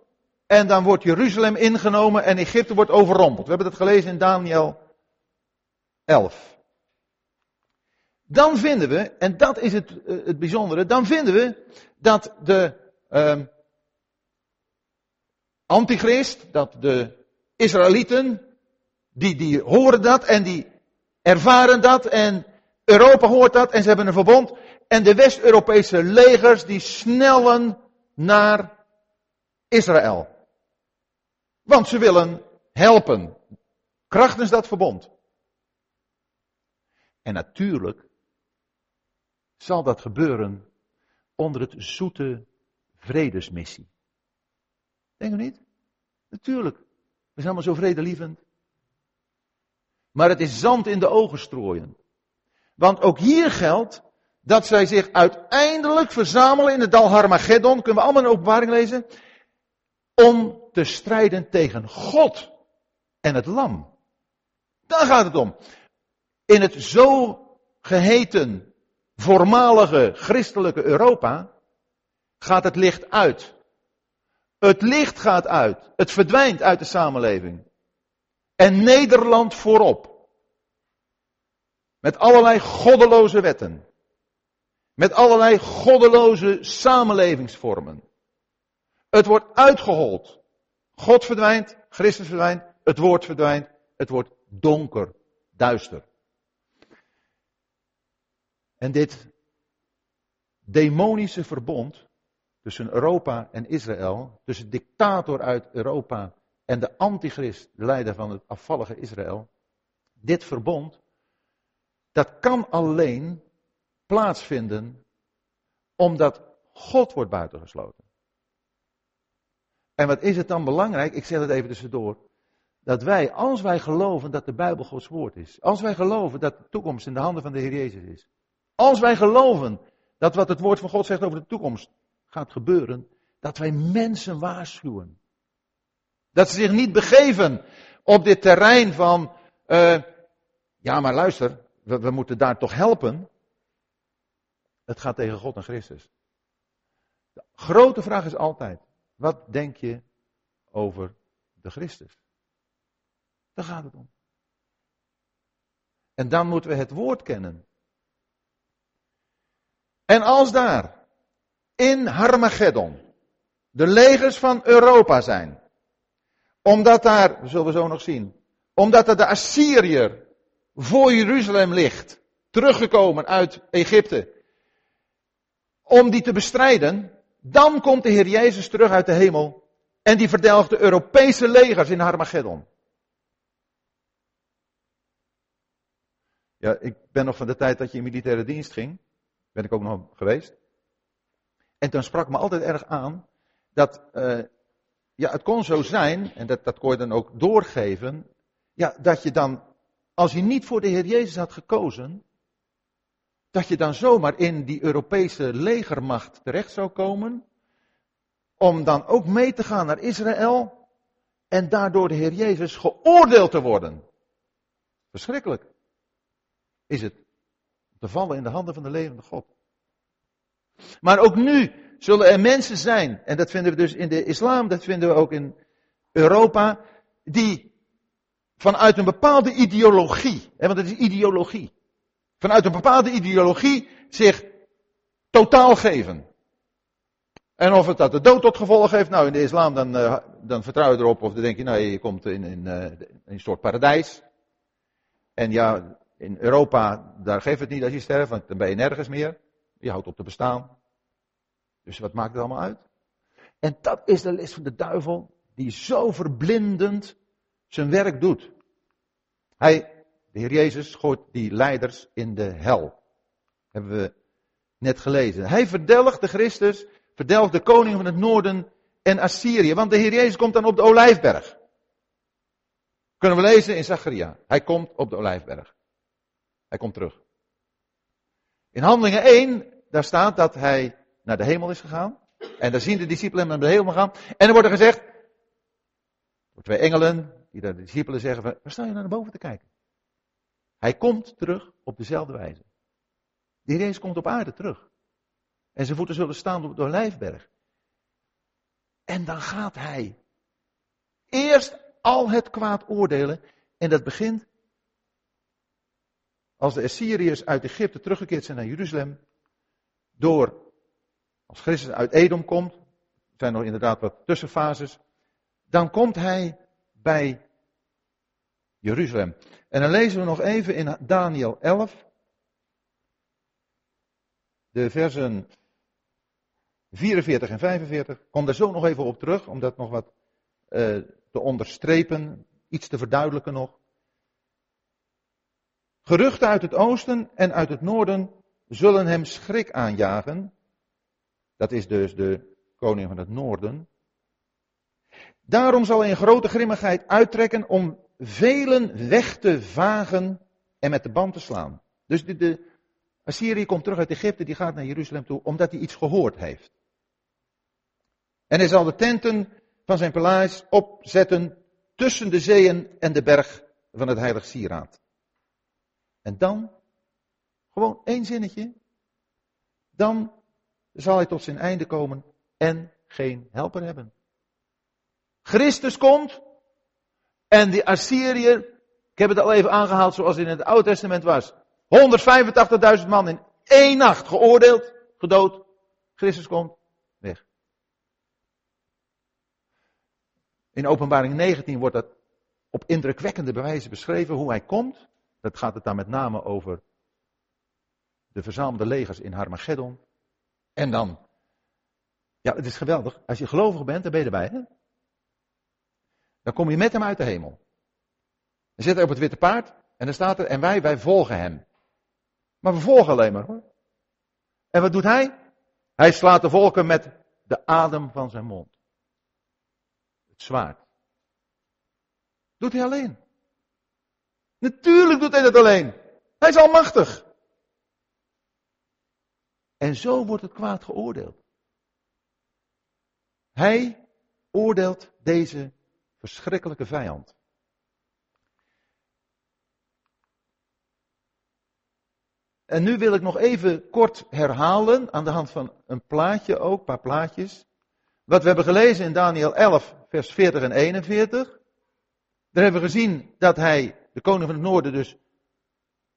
[SPEAKER 2] En dan wordt Jeruzalem ingenomen en Egypte wordt overrompeld. We hebben dat gelezen in Daniel 11. Dan vinden we, en dat is het, eh, het bijzondere, dan vinden we dat de uh, antichrist, dat de Israëlieten, die, die horen dat en die ervaren dat en Europa hoort dat en ze hebben een verbond. En de West-Europese legers die snellen naar Israël. Want ze willen helpen. Krachtens dat verbond. En natuurlijk zal dat gebeuren onder het zoete vredesmissie. Denk je niet? Natuurlijk. We zijn allemaal zo vredelievend. Maar het is zand in de ogen strooien. Want ook hier geldt dat zij zich uiteindelijk verzamelen in het dal Harmageddon. Kunnen we allemaal een openbaring lezen? Om te strijden tegen God en het lam. Daar gaat het om. In het zo geheten voormalige christelijke Europa gaat het licht uit. Het licht gaat uit. Het verdwijnt uit de samenleving. En Nederland voorop. Met allerlei goddeloze wetten. Met allerlei goddeloze samenlevingsvormen. Het wordt uitgehold. God verdwijnt, Christus verdwijnt, het woord verdwijnt, het wordt donker, duister. En dit demonische verbond tussen Europa en Israël, tussen dictator uit Europa en de antichrist, de leider van het afvallige Israël, dit verbond, dat kan alleen plaatsvinden omdat God wordt buitengesloten. En wat is het dan belangrijk, ik zeg het even tussendoor, dat wij, als wij geloven dat de Bijbel Gods woord is, als wij geloven dat de toekomst in de handen van de Heer Jezus is, als wij geloven dat wat het woord van God zegt over de toekomst gaat gebeuren, dat wij mensen waarschuwen. Dat ze zich niet begeven op dit terrein van, uh, ja maar luister, we moeten daar toch helpen. Het gaat tegen God en Christus. De grote vraag is altijd, wat denk je over de Christus? Daar gaat het om. En dan moeten we het woord kennen. En als daar in Harmageddon de legers van Europa zijn, omdat daar, zullen we zo nog zien, omdat er de Assyriër voor Jeruzalem ligt, teruggekomen uit Egypte, om die te bestrijden, dan komt de Heer Jezus terug uit de hemel En die verdelgde Europese legers in Armageddon. Ja, ik ben nog van de tijd dat je in militaire dienst ging. Ben ik ook nog geweest. En toen sprak me altijd erg aan dat, uh, ja, het kon zo zijn, en dat, dat kon je dan ook doorgeven, ja, dat je dan, als je niet voor de Heer Jezus had gekozen, dat je dan zomaar in die Europese legermacht terecht zou komen, om dan ook mee te gaan naar Israël en daardoor de Heer Jezus geoordeeld te worden. Verschrikkelijk is het te vallen in de handen van de levende God. Maar ook nu zullen er mensen zijn, en dat vinden we dus in de islam, dat vinden we ook in Europa, die vanuit een bepaalde ideologie, hè, want het is ideologie, vanuit een bepaalde ideologie zich totaal geven. En of het dat de dood tot gevolg heeft, nou in de islam dan, uh, dan vertrouw je erop of dan denk je, nou je komt in, in, uh, in een soort paradijs. En ja, in Europa, daar geeft het niet als je sterft, want dan ben je nergens meer. Je houdt op te bestaan. Dus wat maakt het allemaal uit? En dat is de list van de duivel, die zo verblindend zijn werk doet. Hij, de Heer Jezus, gooit die leiders in de hel. Hebben we net gelezen. Hij verdelgt de Christus, verdelgt de koning van het noorden en Assyrië. Want de Heer Jezus komt dan op de Olijfberg. Kunnen we lezen in Zacharia. Hij komt op de Olijfberg. Hij komt terug. In Handelingen 1, daar staat dat hij naar de hemel is gegaan. En daar zien de discipelen hem naar de hemel gaan. En er wordt er gezegd, door twee engelen, die de discipelen zeggen, waar sta je naar boven te kijken? Hij komt terug op dezelfde wijze. Heer Jezus komt op aarde terug. En zijn voeten zullen staan op de Lijfberg. En dan gaat hij eerst al het kwaad oordelen. En dat begint als de Assyriërs uit Egypte teruggekeerd zijn naar Jeruzalem. Door als Christus uit Edom komt, er zijn nog inderdaad wat tussenfases, dan komt hij bij Jeruzalem. En dan lezen we nog even in Daniel 11, de versen 44 en 45. Kom daar zo nog even op terug, om dat nog wat uh, te onderstrepen, iets te verduidelijken nog. Geruchten uit het oosten en uit het noorden zullen hem schrik aanjagen. Dat is dus de koning van het noorden. Daarom zal hij een grote grimmigheid uittrekken om velen weg te vagen en met de band te slaan. Dus de, de Assyrië komt terug uit Egypte, die gaat naar Jeruzalem toe, omdat hij iets gehoord heeft. En hij zal de tenten van zijn paleis opzetten tussen de zeeën en de berg van het heilig sieraad. En dan, gewoon één zinnetje, dan zal hij tot zijn einde komen en geen helper hebben. Christus komt en die Assyriër, ik heb het al even aangehaald zoals in het Oude Testament was, 185.000 man in één nacht geoordeeld, gedood. Christus komt, weg. In openbaring 19 wordt dat op indrukwekkende bewijzen beschreven hoe hij komt. Dat gaat het dan met name over de verzamelde legers in Harmageddon. En dan, ja, het is geweldig. Als je gelovig bent, dan ben je erbij. Hè? Dan kom je met hem uit de hemel. Dan zit hij op het witte paard en dan staat er, en wij, wij volgen hem. Maar we volgen alleen maar hoor. En wat doet hij? Hij slaat de volken met de adem van zijn mond. Het zwaard. Doet hij alleen. Natuurlijk doet hij dat alleen. Hij is almachtig. En zo wordt het kwaad geoordeeld. Hij oordeelt deze verschrikkelijke vijand. En nu wil ik nog even kort herhalen, aan de hand van een plaatje ook, een paar plaatjes. Wat we hebben gelezen in Daniel 11, vers 40 en 41. Daar hebben we gezien dat hij, de koning van het noorden, dus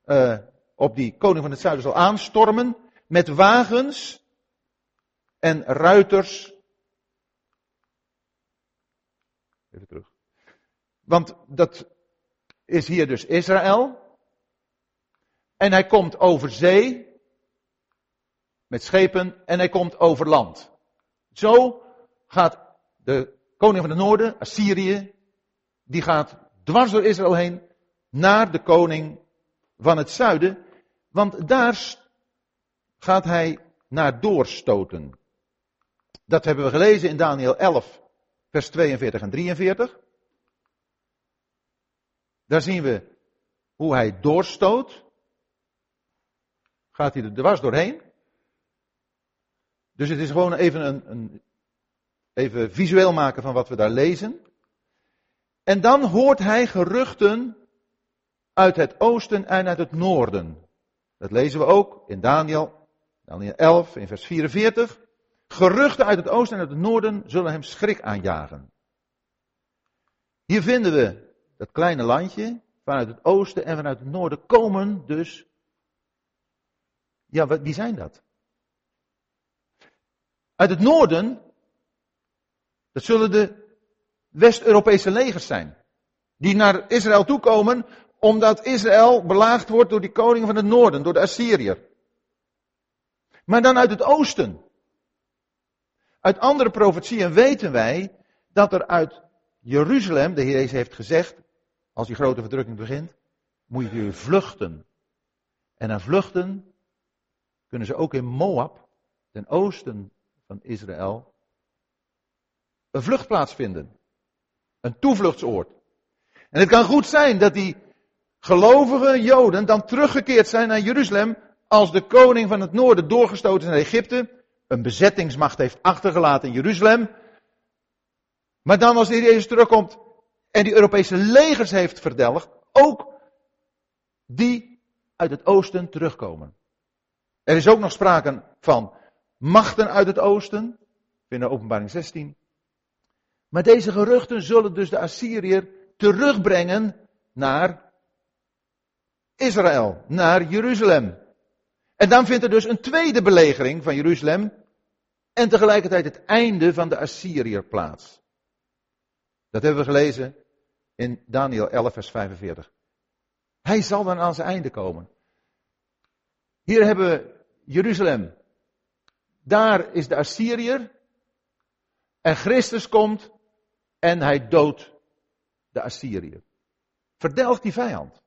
[SPEAKER 2] uh, op die koning van het zuiden zal aanstormen met wagens en ruiters. Even terug. Want dat is hier dus Israël. En hij komt over zee met schepen en hij komt over land. Zo gaat de koning van het noorden, Assyrië, die gaat dwars door Israël heen naar de koning van het zuiden, want daar gaat hij naar doorstoten. Dat hebben we gelezen in Daniel 11, vers 42 en 43. Daar zien we hoe hij doorstoot. Gaat hij er dwars doorheen. Dus het is gewoon even een, een even visueel maken van wat we daar lezen. En dan hoort hij geruchten uit het oosten en uit het noorden. Dat lezen we ook in Daniel, Daniel 11, in vers 44. Geruchten uit het oosten en uit het noorden zullen hem schrik aanjagen. Hier vinden we dat kleine landje, vanuit het oosten en vanuit het noorden komen dus. Ja, wie zijn dat? Uit het noorden, dat zullen de West-Europese legers zijn. Die naar Israël toekomen omdat Israël belaagd wordt door die koningen van het noorden, door de Assyriër. Maar dan uit het oosten. Uit andere profetieën weten wij dat er uit Jeruzalem, de Heer heeft gezegd, als die grote verdrukking begint, moet je vluchten. En aan vluchten kunnen ze ook in Moab, ten oosten van Israël, een vluchtplaats vinden. Een toevluchtsoord. En het kan goed zijn dat die gelovige Joden dan teruggekeerd zijn naar Jeruzalem als de koning van het noorden doorgestoten is naar Egypte, een bezettingsmacht heeft achtergelaten in Jeruzalem. Maar dan als de Heer Jezus terugkomt en die Europese legers heeft verdelgd, ook die uit het oosten terugkomen. Er is ook nog sprake van machten uit het oosten, binnen openbaring 16. Maar deze geruchten zullen dus de Assyriër terugbrengen naar Israël, naar Jeruzalem. En dan vindt er dus een tweede belegering van Jeruzalem en tegelijkertijd het einde van de Assyriër plaats. Dat hebben we gelezen in Daniel 11, vers 45. Hij zal dan aan zijn einde komen. Hier hebben we Jeruzalem. Daar is de Assyriër. En Christus komt en hij doodt de Assyriër. Verdelgt die vijand.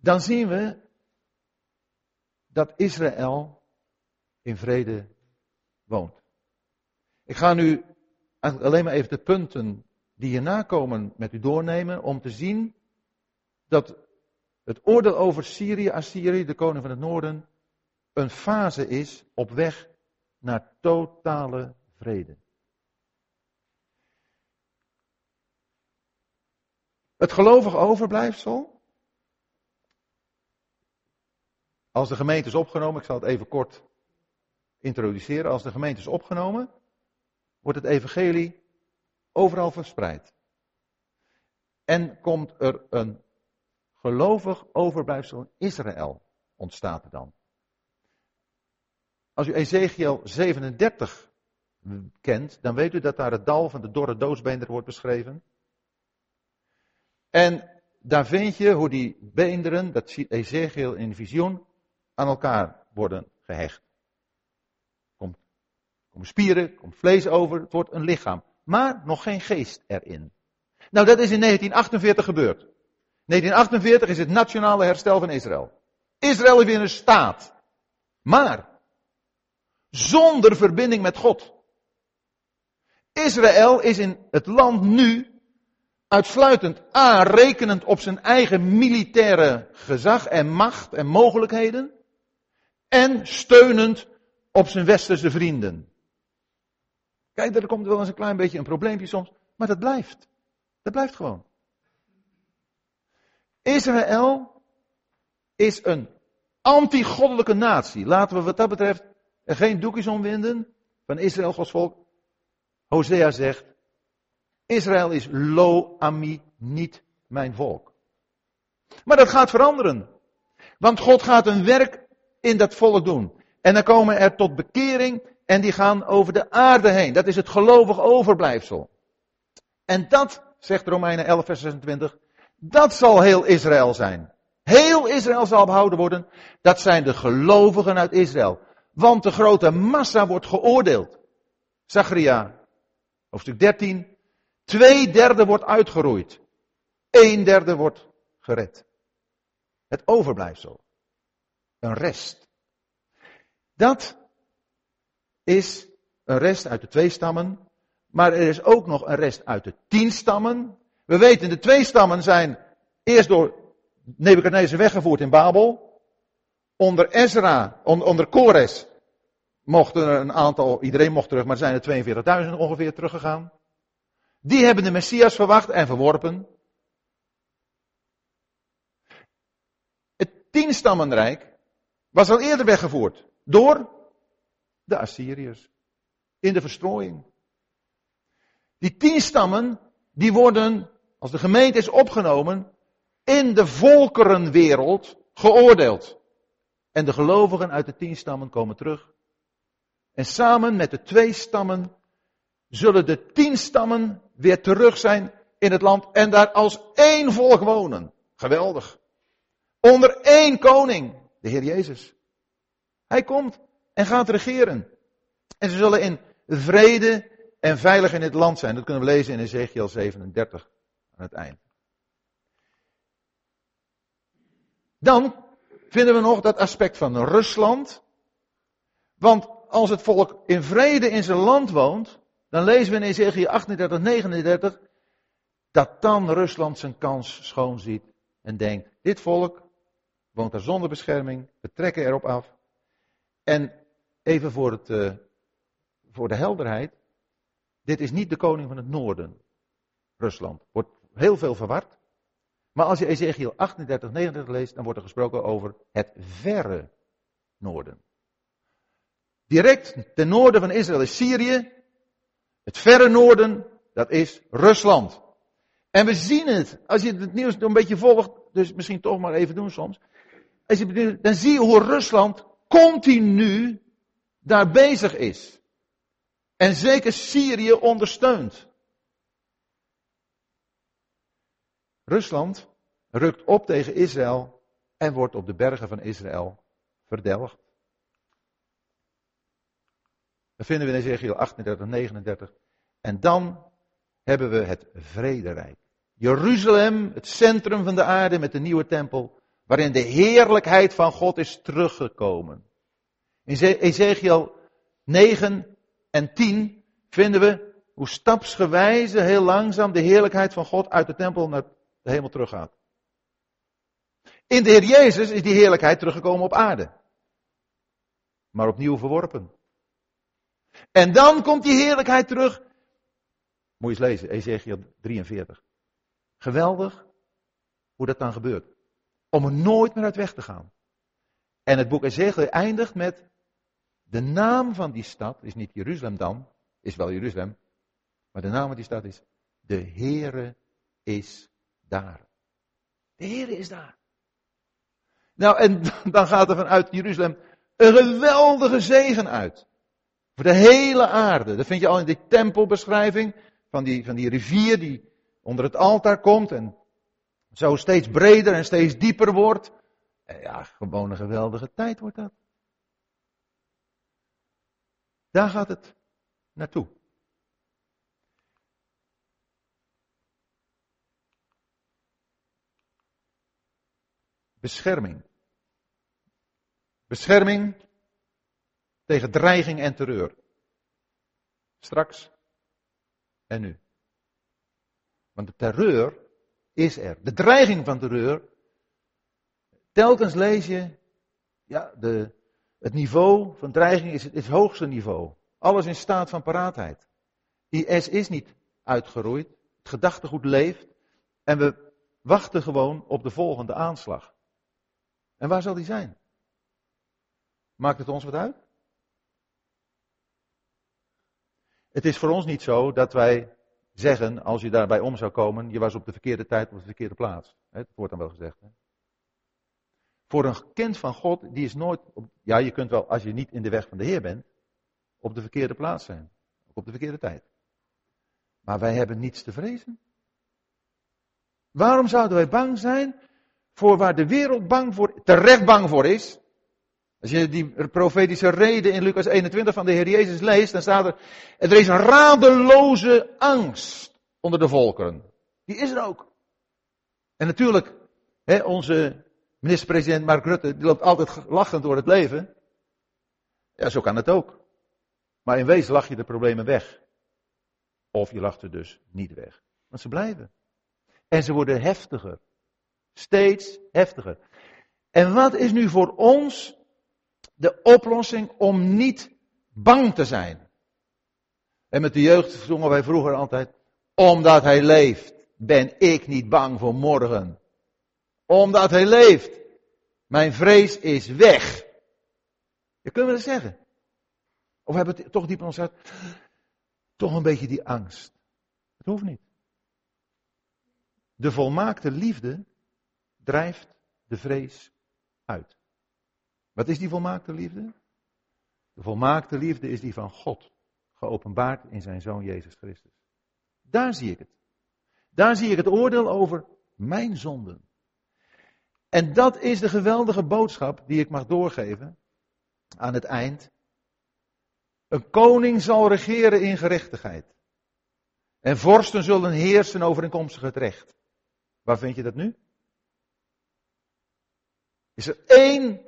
[SPEAKER 2] Dan zien we dat Israël in vrede woont. Ik ga nu alleen maar even de punten die hierna komen met u doornemen om te zien dat het oordeel over Syrië, Assyrië, de koning van het noorden, een fase is op weg naar totale vrede. Het gelovig overblijfsel, als de gemeente is opgenomen, ik zal het even kort introduceren, als de gemeente is opgenomen, wordt het evangelie overal verspreid. En komt er een gelovig overblijfsel Israël, ontstaat er dan. Als u Ezekiel 37 kent, dan weet u dat daar het dal van de dorre doodsbeender wordt beschreven. En daar vind je hoe die beenderen, dat ziet Ezekiel in visioen, aan elkaar worden gehecht. Komt, komen spieren, komt vlees over, het wordt een lichaam. Maar nog geen geest erin. Nou, dat is in 1948 gebeurd. 1948 is het nationale herstel van Israël. Israël is weer een staat. Maar zonder verbinding met God. Israël is in het land nu uitsluitend aanrekenend op zijn eigen militaire gezag en macht en mogelijkheden. En steunend op zijn westerse vrienden. Kijk, er komt wel eens een klein beetje een probleempje soms, maar dat blijft. Dat blijft gewoon. Israël is een anti-goddelijke natie. Laten we wat dat betreft er geen doekjes omwinden van Israël, Gods volk. Hosea zegt, Israël is lo ami, niet mijn volk. Maar dat gaat veranderen. Want God gaat een werk in dat volk doen. En dan komen er tot bekering en die gaan over de aarde heen. Dat is het gelovig overblijfsel. En dat, zegt Romeinen 11, vers 26, dat zal heel Israël zijn. Heel Israël zal behouden worden. Dat zijn de gelovigen uit Israël. want de grote massa wordt geoordeeld. Zacharia, hoofdstuk 13. Twee derde wordt uitgeroeid. Een derde wordt gered. Het overblijfsel. Een rest. Dat is een rest uit de twee stammen. Maar er is ook nog een rest uit de tien stammen. We weten, de twee stammen zijn eerst door Nebuchadnezzar weggevoerd in Babel. Onder Ezra, onder Kores, mochten er een aantal, iedereen mocht terug, maar er zijn er 42.000 ongeveer teruggegaan. Die hebben de Messias verwacht en verworpen. Het tienstammenrijk was al eerder weggevoerd door de Assyriërs in de verstrooiing. Die tien stammen, die worden, als de gemeente is opgenomen, in de volkerenwereld geoordeeld. En de gelovigen uit de tien stammen komen terug. En samen met de twee stammen zullen de tien stammen weer terug zijn in het land en daar als één volk wonen. Geweldig. Onder één koning, de Heer Jezus. Hij komt en gaat regeren. En ze zullen in vrede en veilig in het land zijn. Dat kunnen we lezen in Ezekiel 37 aan het eind. Dan vinden we nog dat aspect van Rusland. Want als het volk in vrede in zijn land woont, dan lezen we in Ezekiel 38, 39, dat dan Rusland zijn kans schoon ziet en denkt, dit volk woont daar zonder bescherming, we trekken erop af. En even voor, het, uh, voor de helderheid, dit is niet de koning van het noorden, Rusland. Wordt heel veel verward. Maar als je Ezekiel 38, 39 leest, dan wordt er gesproken over het verre noorden. Direct ten noorden van Israël is Syrië. Het verre noorden, dat is Rusland. En we zien het, als je het nieuws een beetje volgt, dus misschien toch maar even doen soms. Dan zie je hoe Rusland continu daar bezig is. En zeker Syrië ondersteunt. Rusland rukt op tegen Israël en wordt op de bergen van Israël verdelgd. Dat vinden we in Ezekiel 38, 39. En dan hebben we het vrederijk. Jeruzalem, het centrum van de aarde met de nieuwe tempel, waarin de heerlijkheid van God is teruggekomen. In Ezekiel 9 en 10 vinden we hoe stapsgewijze heel langzaam de heerlijkheid van God uit de tempel naar de hemel teruggaat. In de Heer Jezus is die heerlijkheid teruggekomen op aarde. Maar opnieuw verworpen. En dan komt die heerlijkheid terug. Moet je eens lezen, Ezekiel 43. Geweldig hoe dat dan gebeurt. Om er nooit meer uit weg te gaan. En het boek Ezekiel eindigt met de naam van die stad is niet Jeruzalem dan, is wel Jeruzalem, maar de naam van die stad is de Heere is daar. De Heere is daar. Nou, en dan gaat er vanuit Jeruzalem een geweldige zegen uit. Voor de hele aarde. Dat vind je al in die tempelbeschrijving van die, van die rivier die onder het altaar komt en zo steeds breder en steeds dieper wordt. Ja, gewoon een geweldige tijd wordt dat. Daar gaat het naartoe. Bescherming. Bescherming tegen dreiging en terreur. Straks en nu. Want de terreur is er. De dreiging van terreur. Telkens lees je, ja, de, het niveau van dreiging is het, hoogste niveau. Alles in staat van paraatheid. IS is niet uitgeroeid. Het gedachtegoed leeft. En we wachten gewoon op de volgende aanslag. En waar zal die zijn? Maakt het ons wat uit? Het is voor ons niet zo dat wij zeggen, als je daarbij om zou komen, je was op de verkeerde tijd op de verkeerde plaats. Het wordt dan wel gezegd. Hè? Voor een kind van God, die is nooit, ja je kunt wel, als je niet in de weg van de Heer bent, op de verkeerde plaats zijn. Op de verkeerde tijd. Maar wij hebben niets te vrezen. Waarom zouden wij bang zijn voor waar de wereld bang voor, terecht bang voor is? Als je die profetische reden in Lucas 21 van de Heer Jezus leest, dan staat er, er is radeloze angst onder de volkeren. Die is er ook. En natuurlijk, hè, onze minister-president Mark Rutte, die loopt altijd lachend door het leven. Ja, zo kan het ook. Maar in wezen lach je de problemen weg. Of je lacht er dus niet weg. Want ze blijven. En ze worden heftiger. Steeds heftiger. En wat is nu voor ons de oplossing om niet bang te zijn? En met de jeugd zongen wij vroeger altijd, omdat hij leeft, ben ik niet bang voor morgen. Omdat hij leeft, mijn vrees is weg. Je kunt eens zeggen. Of we hebben het toch diep in ons toch een beetje die angst. Het hoeft niet. De volmaakte liefde drijft de vrees uit. Wat is die volmaakte liefde? De volmaakte liefde is die van God, geopenbaard in zijn Zoon Jezus Christus. Daar zie ik het. Daar zie ik het oordeel over mijn zonden. En dat is de geweldige boodschap die ik mag doorgeven aan het eind. Een koning zal regeren in gerechtigheid. En vorsten zullen heersen overeenkomstig het recht. Waar vind je dat nu? Is er één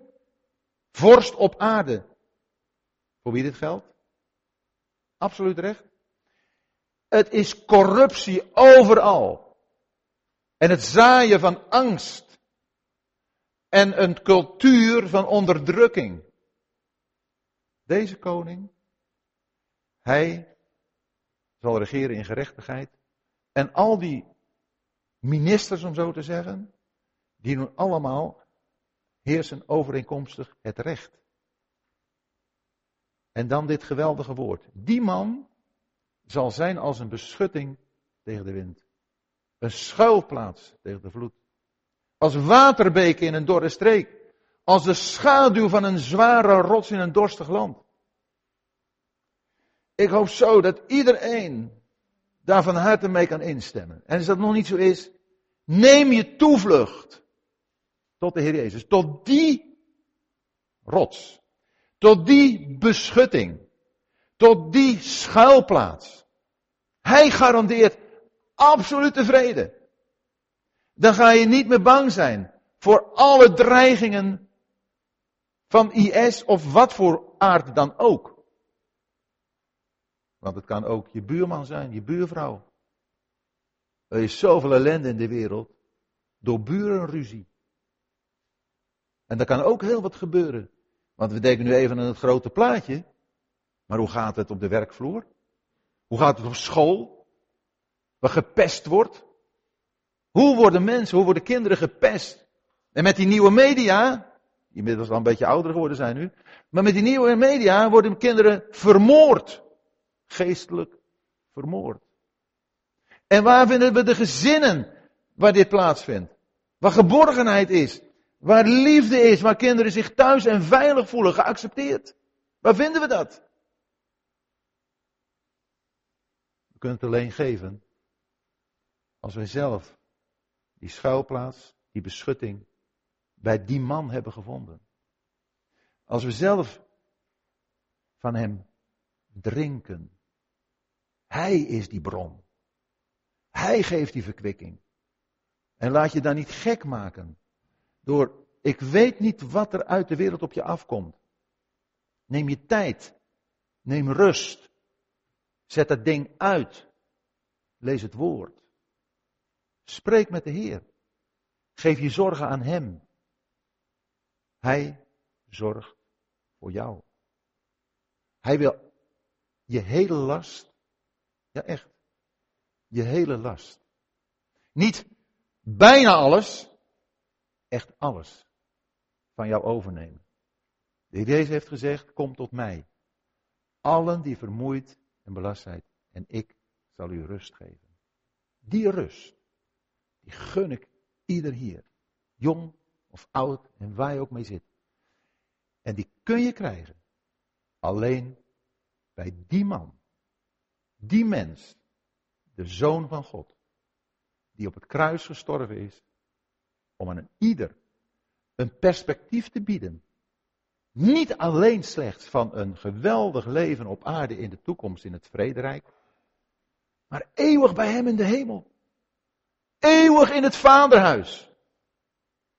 [SPEAKER 2] vorst op aarde voor wie dit geldt? Absoluut recht. Het is corruptie overal. En het zaaien van angst. En een cultuur van onderdrukking. Deze koning, hij zal regeren in gerechtigheid. En al die ministers, om zo te zeggen, die doen allemaal heersen overeenkomstig het recht. En dan dit geweldige woord. Die man zal zijn als een beschutting tegen de wind. Een schuilplaats tegen de vloed. Als waterbeken in een dorre streek. Als de schaduw van een zware rots in een dorstig land. Ik hoop zo dat iedereen daar van harte mee kan instemmen. En als dat nog niet zo is, neem je toevlucht tot de Heer Jezus. Tot die rots. Tot die beschutting. Tot die schuilplaats. Hij garandeert absolute vrede. Dan ga je niet meer bang zijn voor alle dreigingen van IS of wat voor aard dan ook. Want het kan ook je buurman zijn, je buurvrouw. Er is zoveel ellende in de wereld door burenruzie. En er kan ook heel wat gebeuren. Want we denken nu even aan het grote plaatje. Maar hoe gaat het op de werkvloer? Hoe gaat het op school? Waar gepest wordt? Hoe worden mensen, hoe worden kinderen gepest? En met die nieuwe media, die inmiddels al een beetje ouder geworden zijn nu, maar met die nieuwe media worden kinderen vermoord geestelijk vermoord. En waar vinden we de gezinnen waar dit plaatsvindt? Waar geborgenheid is, waar liefde is, waar kinderen zich thuis en veilig voelen, geaccepteerd. Waar vinden we dat? We kunnen het alleen geven als wij zelf die schuilplaats, die beschutting bij die man hebben gevonden. Als we zelf van hem drinken. Hij is die bron. Hij geeft die verkwikking. En laat je daar niet gek maken door, ik weet niet wat er uit de wereld op je afkomt. Neem je tijd. Neem rust. Zet dat ding uit. Lees het woord. Spreek met de Heer. Geef je zorgen aan Hem. Hij zorgt voor jou. Hij wil je hele last ja, echt. Je hele last. Niet bijna alles, echt alles van jou overnemen. De Heer Jezus heeft gezegd, kom tot mij. Allen die vermoeid en belast zijn, en ik zal u rust geven. Die rust, die gun ik ieder hier. Jong of oud en waar je ook mee zit. En die kun je krijgen. Alleen bij die man die mens, de zoon van God, die op het kruis gestorven is, om aan ieder een perspectief te bieden Niet alleen slechts van een geweldig leven op aarde in de toekomst in het vrederijk, maar eeuwig bij Hem in de hemel. Eeuwig in het Vaderhuis.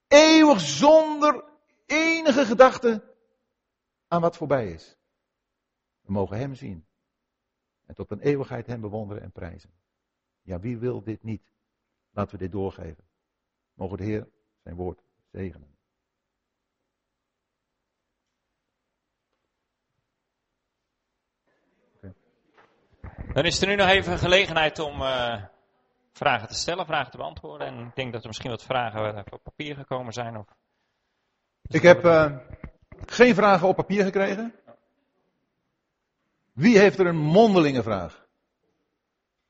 [SPEAKER 2] Eeuwig zonder enige gedachte aan wat voorbij is. We mogen Hem zien. En tot een eeuwigheid Hem bewonderen en prijzen. Ja, wie wil dit niet? Laten we dit doorgeven. Mogen de Heer zijn woord zegenen.
[SPEAKER 1] Dan is er nu nog even gelegenheid om uh, vragen te stellen, vragen te beantwoorden. En ik denk dat er misschien wat vragen op papier gekomen zijn. Of...
[SPEAKER 2] Ik heb uh, geen vragen op papier gekregen. Wie heeft er een mondelinge vraag?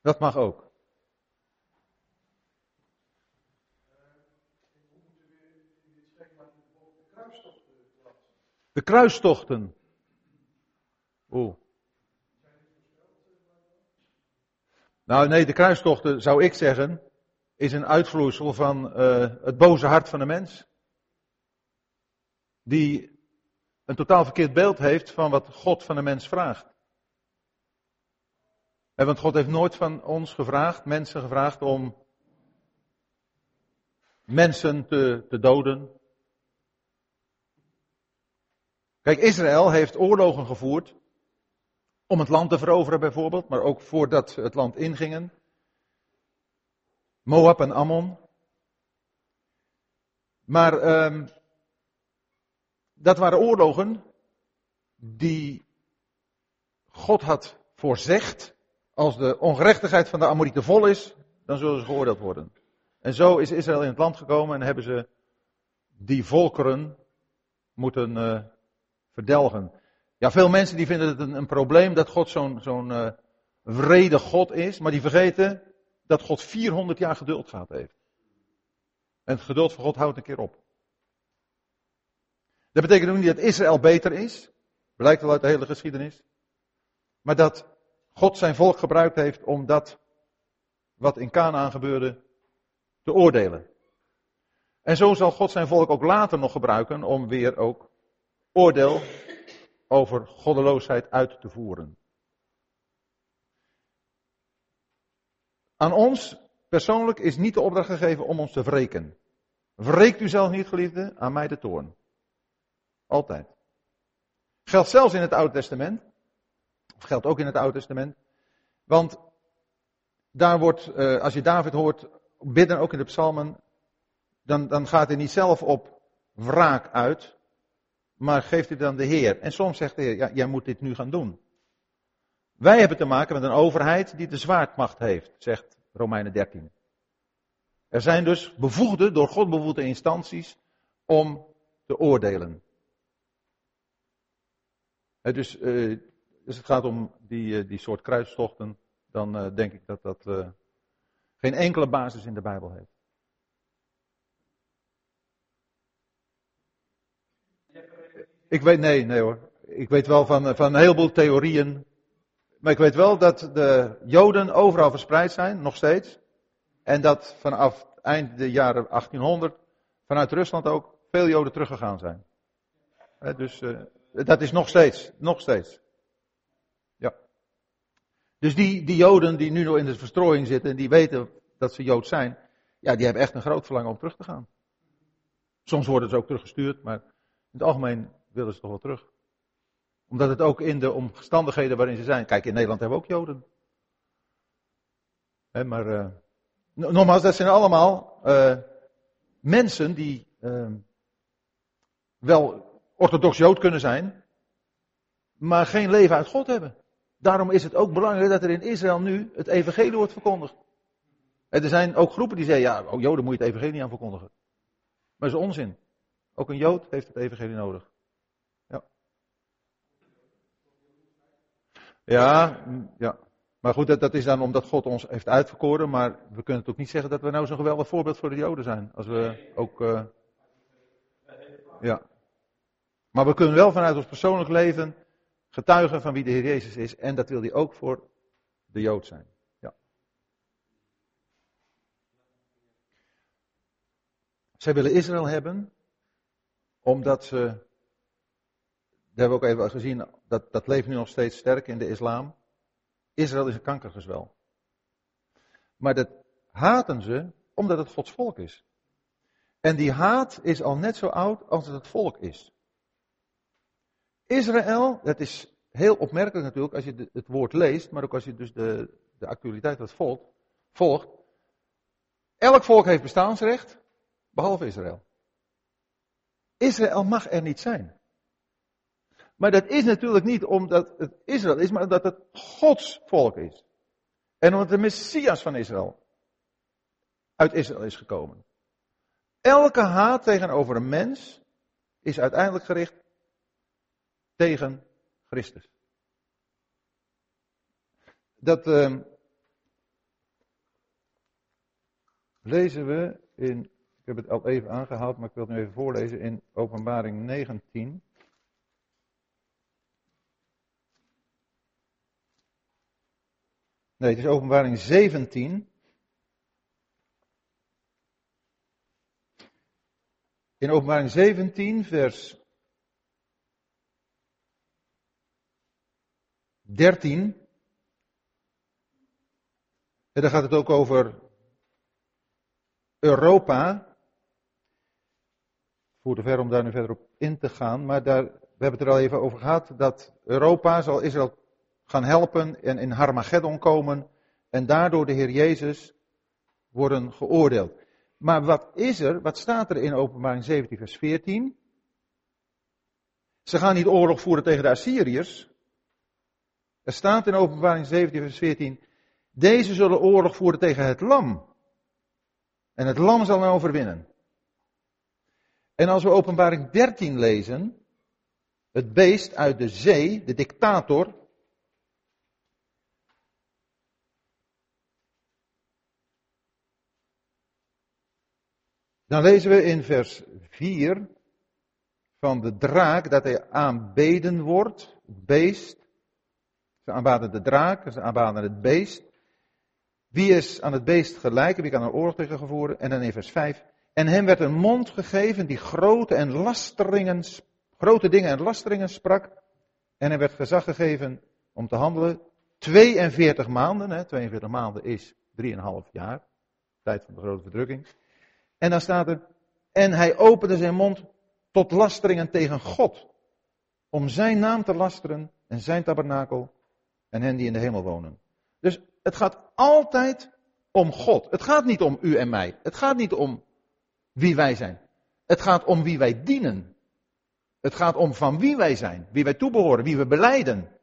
[SPEAKER 2] Dat mag ook. De kruistochten. Oeh. Nou nee, de kruistochten zou ik zeggen, is een uitvloeisel van uh, het boze hart van de mens. Die een totaal verkeerd beeld heeft van wat God van de mens vraagt. Want God heeft nooit van ons gevraagd, mensen gevraagd om mensen te, te doden. Kijk, Israël heeft oorlogen gevoerd om het land te veroveren bijvoorbeeld, maar ook voordat het land ingingen. Moab en Ammon. Maar um, dat waren oorlogen die God had voorzegd. Als de ongerechtigheid van de Amorieten vol is, dan zullen ze geoordeeld worden. En zo is Israël in het land gekomen en hebben ze die volkeren moeten uh, verdelgen. Ja, veel mensen die vinden het een, probleem dat God zo'n zo'n uh, vrede God is, maar die vergeten dat God 400 jaar geduld gehad heeft. En het geduld van God houdt een keer op. Dat betekent ook niet dat Israël beter is, blijkt wel uit de hele geschiedenis, maar dat God zijn volk gebruikt heeft om dat wat in Canaan gebeurde te oordelen. En zo zal God zijn volk ook later nog gebruiken om weer ook oordeel over goddeloosheid uit te voeren. Aan ons persoonlijk is niet de opdracht gegeven om ons te wreken. Wreekt u zelf niet, geliefde, aan mij de toorn. Altijd. Geldt zelfs in het Oude Testament. Of geldt ook in het Oude Testament. Want daar wordt, eh, als je David hoort bidden, ook in de psalmen, dan, dan gaat hij niet zelf op wraak uit, maar geeft hij dan de Heer. En soms zegt de Heer, ja, jij moet dit nu gaan doen. Wij hebben te maken met een overheid die de zwaardmacht heeft, zegt Romeinen 13. Er zijn dus bevoegde, door God bevoegde instanties om te oordelen. dus, uh, dus het gaat om die, uh, die soort kruistochten, dan denk ik dat dat geen enkele basis in de Bijbel heeft. Ik weet, nee, nee hoor. Ik weet wel van, van een heleboel theorieën. Maar ik weet wel dat de Joden overal verspreid zijn, nog steeds. En dat vanaf eind de jaren 1800 vanuit Rusland ook veel Joden teruggegaan zijn. dus uh, dat is nog steeds, nog steeds. Ja. Dus die, die Joden die nu nog in de verstrooiing zitten en die weten dat ze Jood zijn, ja, die hebben echt een groot verlangen om terug te gaan. Soms worden ze ook teruggestuurd, maar in het algemeen willen ze toch wel terug. Omdat het ook in de omstandigheden waarin ze zijn. Kijk, in Nederland hebben we ook Joden. maar uh, nogmaals, dat zijn allemaal uh, mensen die uh, wel orthodox Jood kunnen zijn, maar geen leven uit God hebben. Daarom is het ook belangrijk dat er in Israël nu het evangelie wordt verkondigd. En er zijn ook groepen die zeggen, ja, oh, Joden moet je het evangelie aan verkondigen. Maar dat is onzin. Ook een Jood heeft het evangelie nodig. Ja, ja. Maar goed, dat, is dan omdat God ons heeft uitverkoren. Maar we kunnen ook niet zeggen dat we nou zo'n geweldig voorbeeld voor de Joden zijn. Als we ook. Uh, ja. Maar we kunnen wel vanuit ons persoonlijk leven getuigen van wie de Heer Jezus is. En dat wil hij ook voor de Jood zijn. Ja. Zij willen Israël hebben omdat ze hebben we ook even gezien, dat, dat leeft nu nog steeds sterk in de islam. Israël is een kankergezwel. Maar dat haten ze omdat het Gods volk is. En die haat is al net zo oud als het het volk is. Israël, dat is heel opmerkelijk natuurlijk als je het woord leest, maar ook als je dus de, de actualiteit wat volgt, volgt. Elk volk heeft bestaansrecht, behalve Israël. Israël mag er niet zijn. Maar dat is natuurlijk niet omdat het Israël is, maar omdat het Gods volk is. En omdat de Messias van Israël uit Israël is gekomen. Elke haat tegenover een mens is uiteindelijk gericht tegen Christus. Dat uh, lezen we in, ik heb het al even aangehaald, maar ik wil het nu even voorlezen in Openbaring 19. Nee, het is Openbaring 17. In Openbaring 17, vers 13. En daar gaat het ook over Europa. Voor te ver om daar nu verder op in te gaan, maar daar, we hebben het er al even over gehad, dat Europa zal Israël gaan helpen en in Harmageddon komen en daardoor de Heer Jezus worden geoordeeld. Maar wat is er, wat staat er in openbaring 17 vers 14? Ze gaan niet oorlog voeren tegen de Assyriërs. Er staat in openbaring 17 vers 14, deze zullen oorlog voeren tegen het lam. En het lam zal dan overwinnen. En als we openbaring 13 lezen, het beest uit de zee, de dictator, Dan lezen we in vers 4 van de draak dat hij aanbeden wordt, het beest. Ze aanbaden de draak, ze aanbaden het beest. Wie is aan het beest gelijk? Wie kan er oorlog tegen gevoeren? En dan in vers 5. En hem werd een mond gegeven die grote en lasteringen, grote dingen en lasteringen sprak. En hem werd gezag gegeven om te handelen. 42 maanden, hè, 42 maanden is 3,5 jaar. Tijd van de grote verdrukking. En dan staat er, en hij opende zijn mond tot lasteringen tegen God. Om zijn naam te lasteren en zijn tabernakel en hen die in de hemel wonen. Dus het gaat altijd om God. Het gaat niet om u en mij. Het gaat niet om wie wij zijn. Het gaat om wie wij dienen. Het gaat om van wie wij zijn, wie wij toebehoren, wie we beleiden.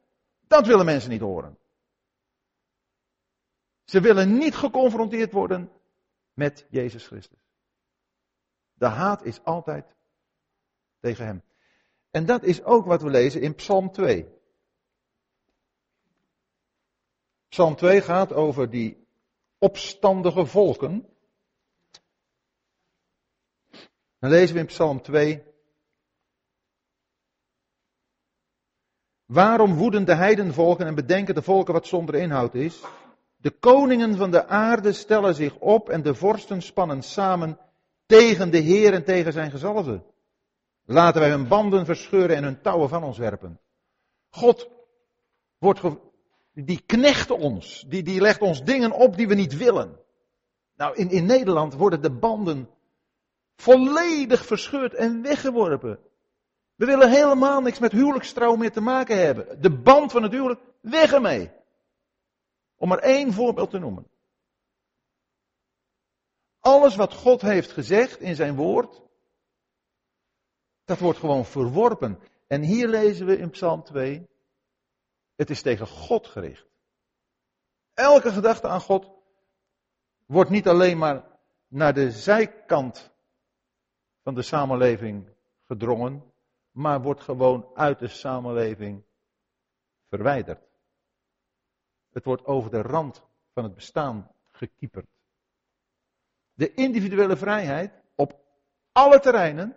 [SPEAKER 2] Dat willen mensen niet horen. Ze willen niet geconfronteerd worden met Jezus Christus. De haat is altijd tegen hem. En dat is ook wat we lezen in Psalm 2. Psalm 2 gaat over die opstandige volken. Dan lezen we in Psalm 2. Waarom woeden de heidenvolken en bedenken de volken wat zonder inhoud is? De koningen van de aarde stellen zich op en de vorsten spannen samen tegen de Heer en tegen zijn gezalfde. Laten wij hun banden verscheuren en hun touwen van ons werpen. God wordt die knecht ons, die, die legt ons dingen op die we niet willen. Nou, in, in Nederland worden de banden volledig verscheurd en weggeworpen. We willen helemaal niks met huwelijkstrouw meer te maken hebben. De band van het huwelijk, weg ermee. Om maar één voorbeeld te noemen. Alles wat God heeft gezegd in zijn woord, dat wordt gewoon verworpen. En hier lezen we in Psalm 2, het is tegen God gericht. Elke gedachte aan God wordt niet alleen maar naar de zijkant van de samenleving gedrongen, maar wordt gewoon uit de samenleving verwijderd. Het wordt over de rand van het bestaan gekieperd. De individuele vrijheid op alle terreinen,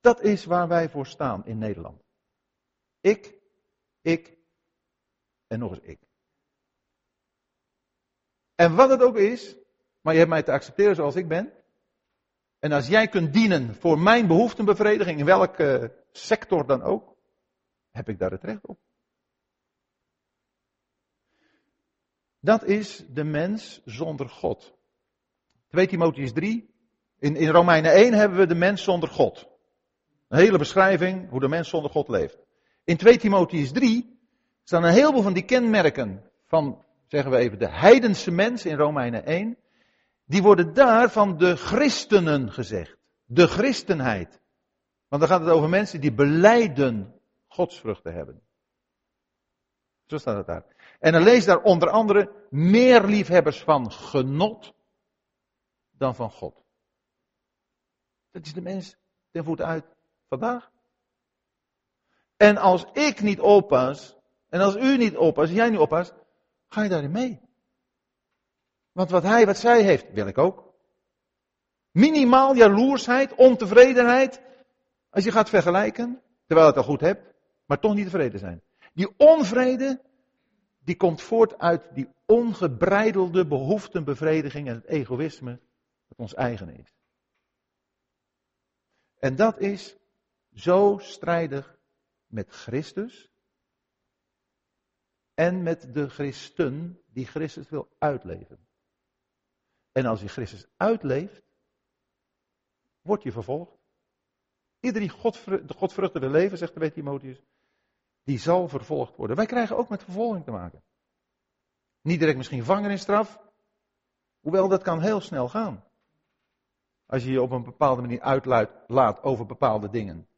[SPEAKER 2] dat is waar wij voor staan in Nederland. Ik, ik en nog eens ik. En wat het ook is, maar je hebt mij te accepteren zoals ik ben. En als jij kunt dienen voor mijn behoeftenbevrediging, in welke sector dan ook. heb ik daar het recht op? Dat is de mens zonder God. 2 Timotheus 3. In, in Romeinen 1 hebben we de mens zonder God. Een hele beschrijving hoe de mens zonder God leeft. In 2 Timotheus 3 staan een heleboel van die kenmerken van, zeggen we even, de heidense mens in Romeinen 1. Die worden daar van de christenen gezegd. De christenheid. Want dan gaat het over mensen die beleiden godsvruchten hebben. Zo staat het daar. En dan lees daar onder andere meer liefhebbers van genot dan van God. Dat is de mens ten voet uit vandaag. En als ik niet oppas, en als u niet oppast, als jij niet oppast, ga je daarin mee. Want wat hij, wat zij heeft, wil ik ook. Minimaal jaloersheid, ontevredenheid, als je gaat vergelijken, terwijl het al goed hebt, maar toch niet tevreden zijn. Die onvrede, die komt voort uit die ongebreidelde behoeftenbevrediging en het egoïsme ons eigen is. En dat is zo strijdig met Christus en met de christen die Christus wil uitleven. En als je Christus uitleeft, word je vervolgd. Iedereen die God, de leven, zegt de Timotheus, die zal vervolgd worden. Wij krijgen ook met vervolging te maken. Niet direct misschien gevangenisstraf, hoewel dat kan heel snel gaan. Als je je op een bepaalde manier uitlaat over bepaalde dingen.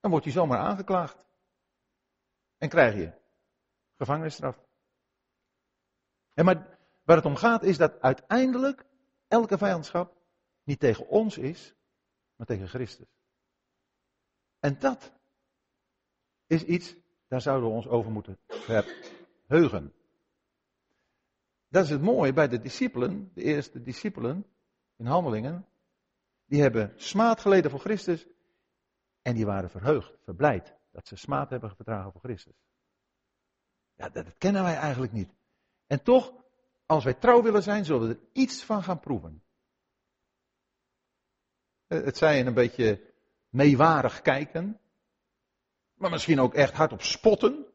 [SPEAKER 2] Dan word je zomaar aangeklaagd. En krijg je gevangenisstraf. En maar waar het om gaat is dat uiteindelijk elke vijandschap niet tegen ons is, maar tegen Christus. En dat is iets, daar zouden we ons over moeten verheugen. Dat is het mooie bij de discipelen, de eerste discipelen in handelingen. Die hebben smaad geleden voor Christus en die waren verheugd, verblijd dat ze smaad hebben verdragen voor Christus. Ja, dat, kennen wij eigenlijk niet. En toch, als wij trouw willen zijn, zullen we er iets van gaan proeven. Eh, het zijn een beetje meewarig kijken, maar misschien ook echt hardop spotten.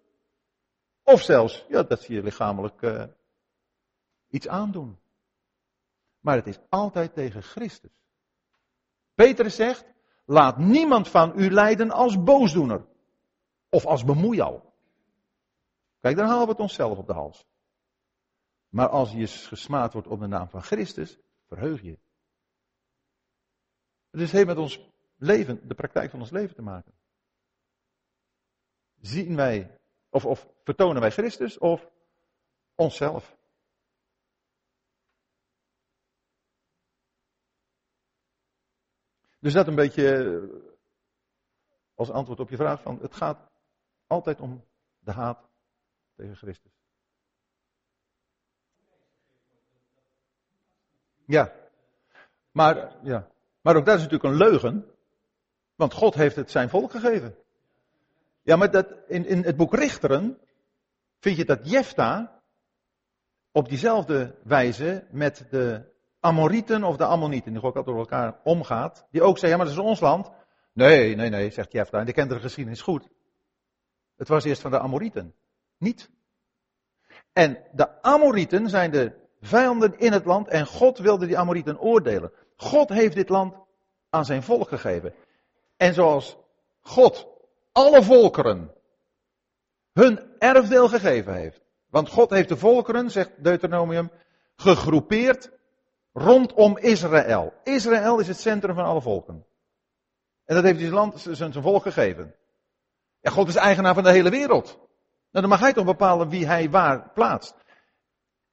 [SPEAKER 2] Of zelfs, ja, dat zie je lichamelijk uh, iets aandoen. Maar het is altijd tegen Christus. Petrus zegt, laat niemand van u lijden als boosdoener. Of als bemoeial. Kijk, dan halen we het onszelf op de hals. Maar als je gesmaad wordt op de naam van Christus, verheug je. Het heeft met ons leven, de praktijk van ons leven te maken. Zien wij, of, of vertonen wij Christus of onszelf? Dus dat een beetje eh, als antwoord op je vraag van het gaat altijd om de haat tegen Christus. Ja. Maar, ja. maar ook dat is natuurlijk een leugen. Want God heeft het zijn volk gegeven. Ja, maar dat, in, in het boek Richteren vind je dat Jefta op diezelfde wijze met de Amorieten of de Ammonieten, die ook altijd door elkaar omgaat, die ook zeggen, ja maar dat is ons land. Nee, nee, nee, zegt Jefta, en die kent de geschiedenis goed. Het was eerst van de Amorieten, niet. En de Amorieten zijn de vijanden in het land en God wilde die Amorieten oordelen. God heeft dit land aan zijn volk gegeven. En zoals God alle volkeren hun erfdeel gegeven heeft. Want God heeft de volkeren, zegt Deuteronomium, gegroepeerd rondom Israël. Israël is het centrum van alle volken. En dat heeft hij zijn land, zijn volk gegeven. Ja, God is eigenaar van de hele wereld. Nou, dan mag hij toch bepalen wie hij waar plaatst.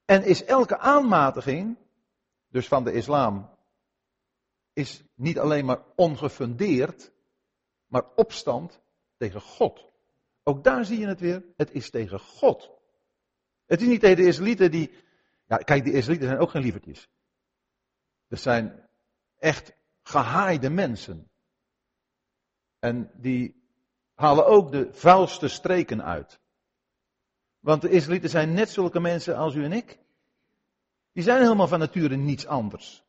[SPEAKER 2] En is elke aanmatiging, dus van de islam, is niet alleen maar ongefundeerd, maar opstand tegen God. Ook daar zie je het weer. Het is tegen God. Het is niet tegen de Israëlieten die. Ja, kijk, die Israëlieten zijn ook geen lievertjes. Dat zijn echt gehaaide mensen. En die halen ook de vuilste streken uit. Want de Israëlieten zijn net zulke mensen als u en ik. Die zijn helemaal van nature niets anders.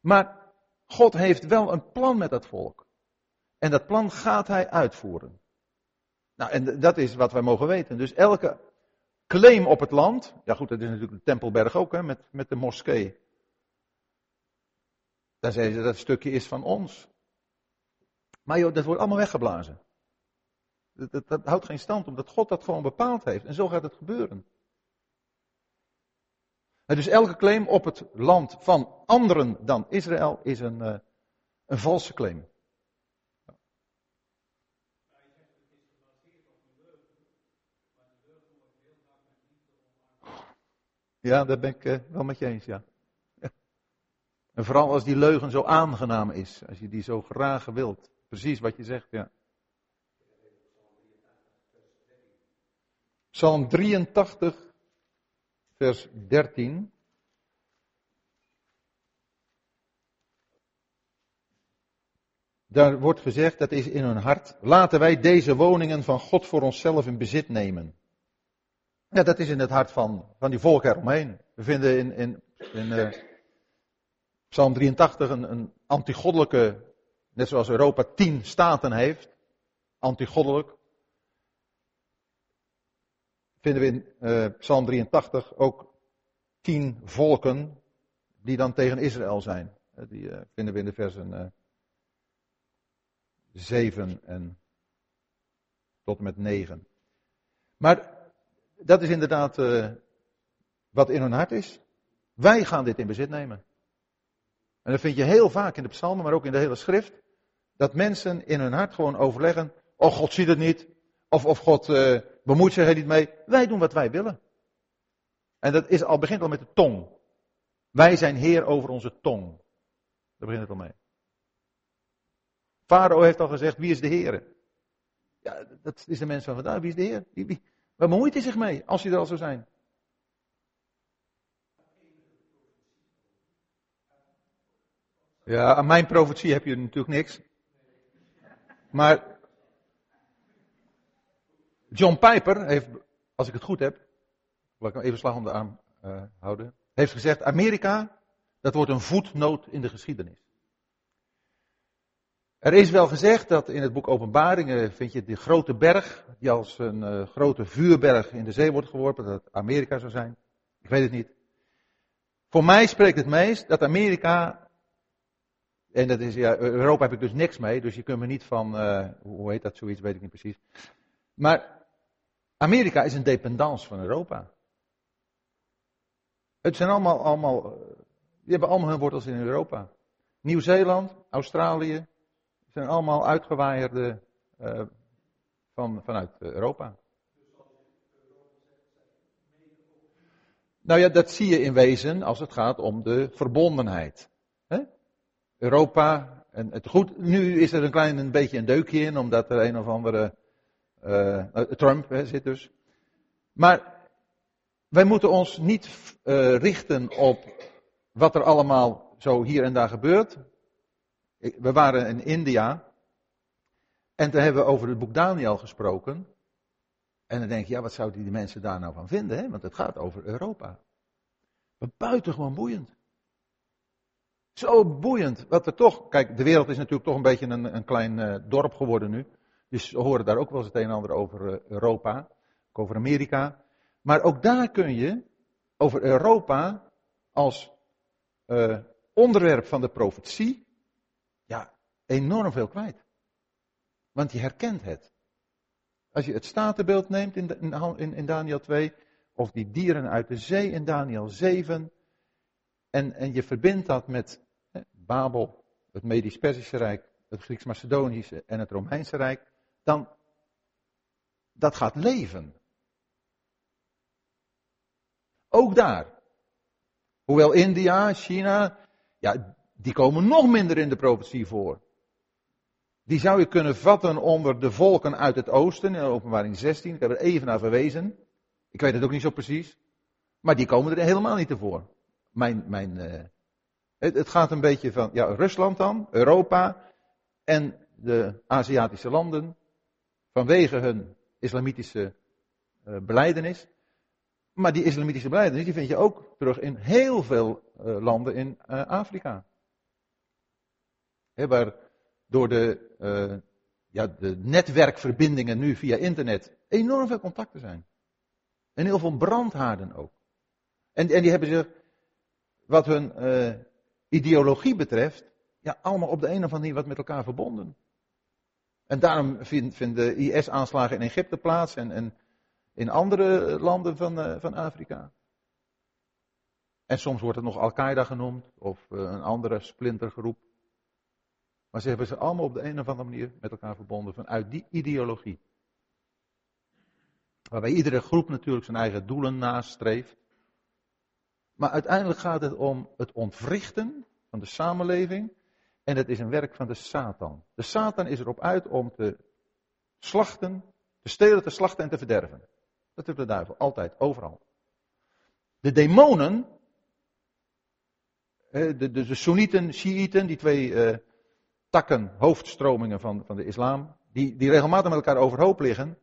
[SPEAKER 2] Maar God heeft wel een plan met dat volk. En dat plan gaat hij uitvoeren. Nou, en dat is wat wij mogen weten. Dus elke claim op het land, ja goed, dat is natuurlijk de Tempelberg ook, hè, met, met de moskee. Dan zeggen ze dat stukje is van ons. Maar joh, dat wordt allemaal weggeblazen. Dat, dat, dat, houdt geen stand, omdat God dat gewoon bepaald heeft. En zo gaat het gebeuren. En dus elke claim op het land van anderen dan Israël is een, uh, een valse claim. Ja, daar ben ik uh, wel met je eens, ja. En vooral als die leugen zo aangenaam is, als je die zo graag wilt. Precies wat je zegt, ja. Psalm 83, vers 13. Daar wordt gezegd, dat is in hun hart, laten wij deze woningen van God voor onszelf in bezit nemen. Ja, dat is in het hart van, van die volk eromheen. We vinden in, in, in uh, Psalm 83 een, een antigoddelijke, net zoals Europa tien staten heeft, antigoddelijk. Vinden we in uh, Psalm 83 ook tien volken die dan tegen Israël zijn. Die uh, vinden we in de versen 7 en tot en met 9. Maar dat is inderdaad uh, wat in hun hart is. Wij gaan dit in bezit nemen. En dat vind je heel vaak in de psalmen, maar ook in de hele schrift. Dat mensen in hun hart gewoon overleggen. Oh, God ziet het niet. Of, of God uh, bemoeit zich er niet mee. Wij doen wat wij willen. En dat is al, begint al met de tong. Wij zijn heer over onze tong. Daar begint het al mee. Farao heeft al gezegd, wie is de heer? Ja, dat is de mens van vandaag. Wie is de heer? Wie, wie, Waar bemoeit hij zich mee, als hij er al zou zijn? Ja, aan mijn profetie heb je natuurlijk niks. Maar John Piper heeft, als ik het goed heb, laat ik hem even slag om de arm uh, houden, heeft gezegd, Amerika, dat wordt een voetnoot in de geschiedenis. Er is wel gezegd dat in het boek Openbaringen vind je die grote berg, die als een uh, grote vuurberg in de zee wordt geworpen, dat Amerika zou zijn. Ik weet het niet. Voor mij spreekt het meest dat Amerika, en dat is, ja, Europa heb ik dus niks mee, dus je kunt me niet van, uh, hoe heet dat zoiets, weet ik niet precies. Maar Amerika is een dependance van Europa. Het zijn allemaal, allemaal, die hebben allemaal hun wortels in Europa. Nieuw-Zeeland, Australië, zijn allemaal uitgewaaierde uh, van, vanuit Europa. Nou ja, dat zie je in wezen als het gaat om de verbondenheid. Europa, en het goed, nu is er een klein een beetje een deukje in, omdat er een of andere uh, Trump he, zit dus. Maar wij moeten ons niet uh, richten op wat er allemaal zo hier en daar gebeurt. We waren in India. En toen hebben we over het boek Daniel gesproken. En dan denk je, ja, wat zouden die mensen daar nou van vinden? Hè? Want het gaat over Europa. Maar buitengewoon boeiend. Zo boeiend. Wat er toch, kijk, de wereld is natuurlijk toch een beetje een, een klein uh, dorp geworden nu. Dus we horen daar ook wel eens het een en ander over uh, Europa. Ook over Amerika. Maar ook daar kun je over Europa als uh, onderwerp van de profetie enorm veel kwijt. Want je herkent het. Als je het statenbeeld neemt in, in Daniel 2, of die dieren uit de zee in Daniel 7, en, en je verbindt dat met hè, Babel, het Medisch-Persische Rijk, het Grieks-Macedonische en het Romeinse Rijk, dan dat gaat leven. Ook daar. Hoewel India, China, ja, die komen nog minder in de profetie voor. Die zou je kunnen vatten onder de volken uit het oosten, in openbaring 16. Ik heb er even naar verwezen. Ik weet het ook niet zo precies. Maar die komen er helemaal niet voor. Mijn, mijn, uh, het, het, gaat een beetje van ja, Rusland dan, Europa en de Aziatische landen. Vanwege hun islamitische uh, beleidenis. Maar die islamitische beleidenis die vind je ook terug in heel veel uh, landen in Afrika. He, waar door de ja, de netwerkverbindingen nu via internet enorm veel contacten zijn. En heel veel brandhaarden ook. En, en die hebben zich, wat hun uh, ideologie betreft, ja, allemaal op de een of andere manier wat met elkaar verbonden. En daarom vinden IS-aanslagen in Egypte plaats en, en in andere landen van, uh, van Afrika. En soms wordt het nog Al-Qaeda genoemd of uh, een andere splintergroep. Maar ze hebben ze allemaal op de een of andere manier met elkaar verbonden vanuit die ideologie. Waarbij iedere groep natuurlijk zijn eigen doelen nastreeft. Maar uiteindelijk gaat het om het ontwrichten van de samenleving. En het is een werk van de Satan. De Satan is erop uit om te slachten, te stelen, te slachten en te verderven. Dat doet de duivel, altijd, overal. De demonen, de, de, de Soenieten, Shiiten, die twee uh, takken, hoofdstromingen van, van de islam, die, die regelmatig met elkaar overhoop liggen,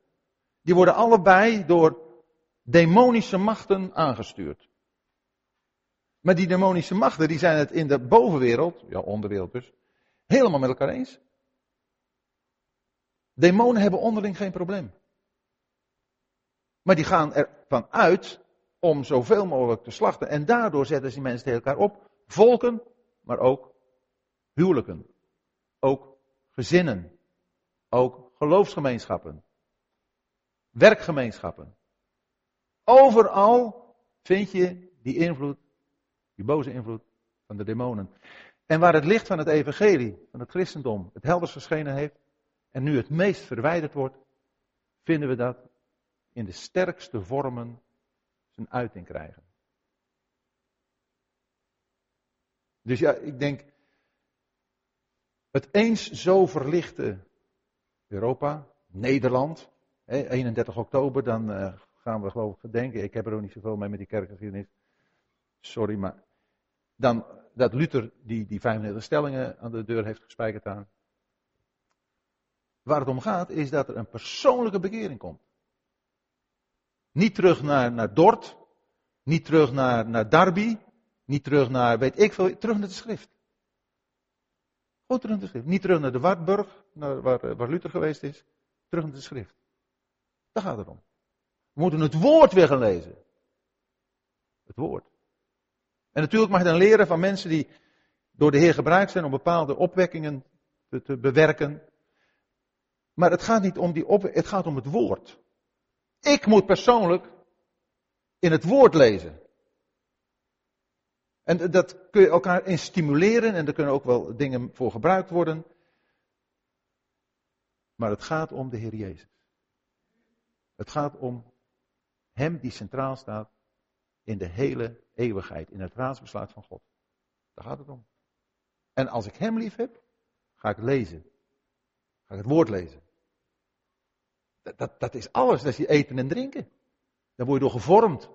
[SPEAKER 2] die worden allebei door demonische machten aangestuurd. Maar die demonische machten, die zijn het in de bovenwereld, ja onderwereld dus, helemaal met elkaar eens. Demonen hebben onderling geen probleem. Maar die gaan ervan uit om zoveel mogelijk te slachten. En daardoor zetten ze mensen tegen elkaar op. Volken, maar ook huwelijken. Ook gezinnen. Ook geloofsgemeenschappen. Werkgemeenschappen. Overal vind je die invloed, die boze invloed van de demonen. En waar het licht van het evangelie, van het christendom, het helders verschenen heeft, en nu het meest verwijderd wordt, vinden we dat in de sterkste vormen zijn uiting krijgen. Dus ja, ik denk, het eens zo verlichte Europa, Nederland, 31 oktober, dan uh, gaan we geloof ik gedenken. Ik heb er ook niet zoveel mee met die kerkgeschiedenis. Sorry, maar dan dat Luther die, die 95 stellingen aan de deur heeft gespijkerd aan. Waar het om gaat is dat er een persoonlijke bekering komt. Niet terug naar, naar Dort, niet terug naar, naar Darby, niet terug naar, weet ik veel, terug naar de schrift. Gewoon terug naar de schrift. Niet terug naar de Wartburg, naar waar, waar Luther geweest is, terug naar de schrift. Daar gaat het om. We moeten het woord weer gaan lezen. Het woord. En natuurlijk mag je dan leren van mensen die door de Heer gebruikt zijn om bepaalde opwekkingen te, bewerken. Maar het gaat niet om die opwekking, het gaat om het woord. Ik moet persoonlijk in het woord lezen. En dat kun je elkaar in stimuleren en er kunnen ook wel dingen voor gebruikt worden. Maar het gaat om de Heer Jezus. Het gaat om Hem die centraal staat in de hele in het raadsbesluit van God. Daar gaat het om. En als ik Hem lief heb, ga ik lezen. Ga ik het woord lezen. Dat, dat, dat is alles, dat is je eten en drinken. Daar word je door gevormd.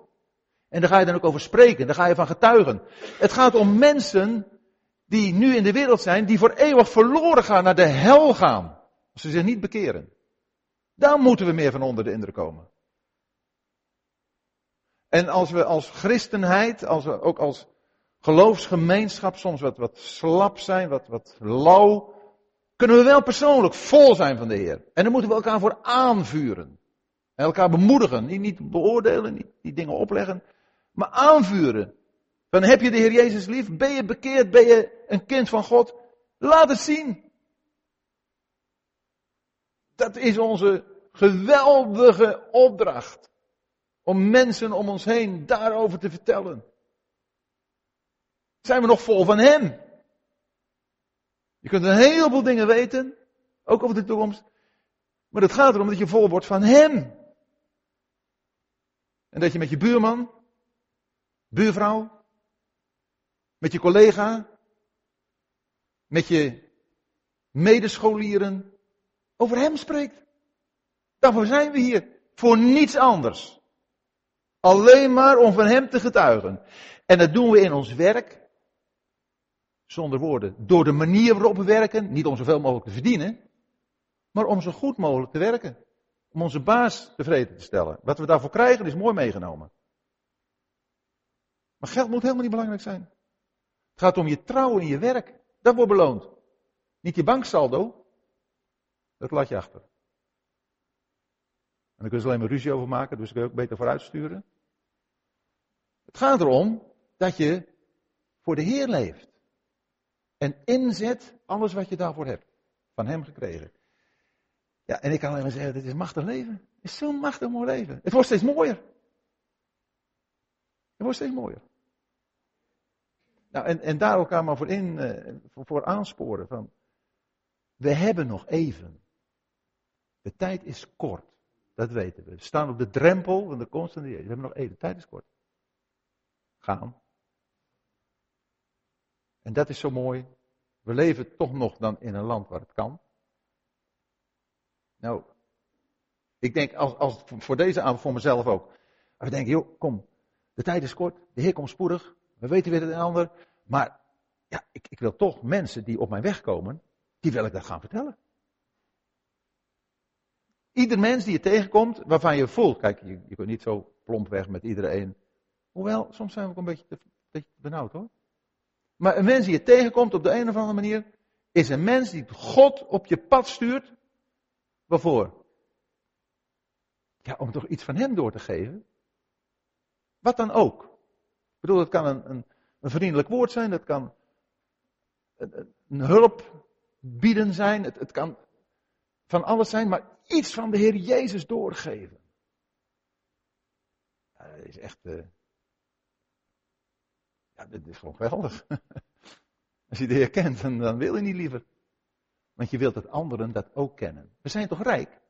[SPEAKER 2] En daar ga je dan ook over spreken, daar ga je van getuigen. Het gaat om mensen die nu in de wereld zijn, die voor eeuwig verloren gaan, naar de hel gaan. Als ze zich niet bekeren. Daar moeten we meer van onder de indruk komen. En als we als christenheid, als we ook als geloofsgemeenschap soms wat, wat slap zijn, wat, wat lauw, kunnen we wel persoonlijk vol zijn van de Heer. En dan moeten we elkaar voor aanvuren. En elkaar bemoedigen. Niet, niet beoordelen, niet, niet dingen opleggen, maar aanvuren. Van heb je de Heer Jezus lief? Ben je bekeerd? Ben je een kind van God? Laat het zien. Dat is onze geweldige opdracht. Om mensen om ons heen daarover te vertellen. Zijn we nog vol van Hem? Je kunt een heleboel dingen weten, ook over de toekomst. Maar het gaat erom dat je vol wordt van Hem. En dat je met je buurman, buurvrouw, met je collega, met je medescholieren over Hem spreekt. Daarvoor zijn we hier. Voor niets anders. Alleen maar om van Hem te getuigen. En dat doen we in ons werk. Zonder woorden. Door de manier waarop we werken. Niet om zoveel mogelijk te verdienen. Maar om zo goed mogelijk te werken. Om onze baas tevreden te stellen. Wat we daarvoor krijgen is mooi meegenomen. Maar geld moet helemaal niet belangrijk zijn. Het gaat om je trouw in je werk. Dat wordt beloond. Niet je banksaldo. Dat laat je achter. En daar kunnen ze alleen maar ruzie over maken, dus kun je ook beter vooruit sturen. Het gaat erom dat je voor de Heer leeft. En inzet alles wat je daarvoor hebt. Van Hem gekregen. Ja, en ik kan alleen maar zeggen, dit is machtig leven. Het is zo'n machtig mooi leven. Het wordt steeds mooier. Het wordt steeds mooier. Nou, en, en daar elkaar maar voor in, uh, voor, voor aansporen. Van, we hebben nog even. De tijd is kort. Dat weten we. We staan op de drempel van de komst. We hebben nog even. De tijd is kort. En dat is zo mooi. We leven toch nog dan in een land waar het kan. Nou, ik denk als, als voor deze avond, voor mezelf ook. We denken, joh, kom, de tijd is kort, de Heer komt spoedig, we weten weer het een ander. Maar ja, ik, ik wil toch mensen die op mijn weg komen, die wil ik dat gaan vertellen. Ieder mens die je tegenkomt, waarvan je voelt, kijk, je, je kunt niet zo plomp weg met iedereen. Hoewel, soms zijn we ook een beetje te, benauwd hoor. Maar een mens die je tegenkomt op de een of andere manier, is een mens die God op je pad stuurt. Waarvoor? Ja, om toch iets van hem door te geven. Wat dan ook. Ik bedoel, het kan een, een, een vriendelijk woord zijn, het kan een, hulp bieden zijn, het, het kan van alles zijn, maar iets van de Heer Jezus doorgeven. Dat is echt. Uh... Ja, dit is gewoon geweldig. Als je de Heer kent, dan, dan wil je niet liever. Want je wilt dat anderen dat ook kennen. We zijn toch rijk?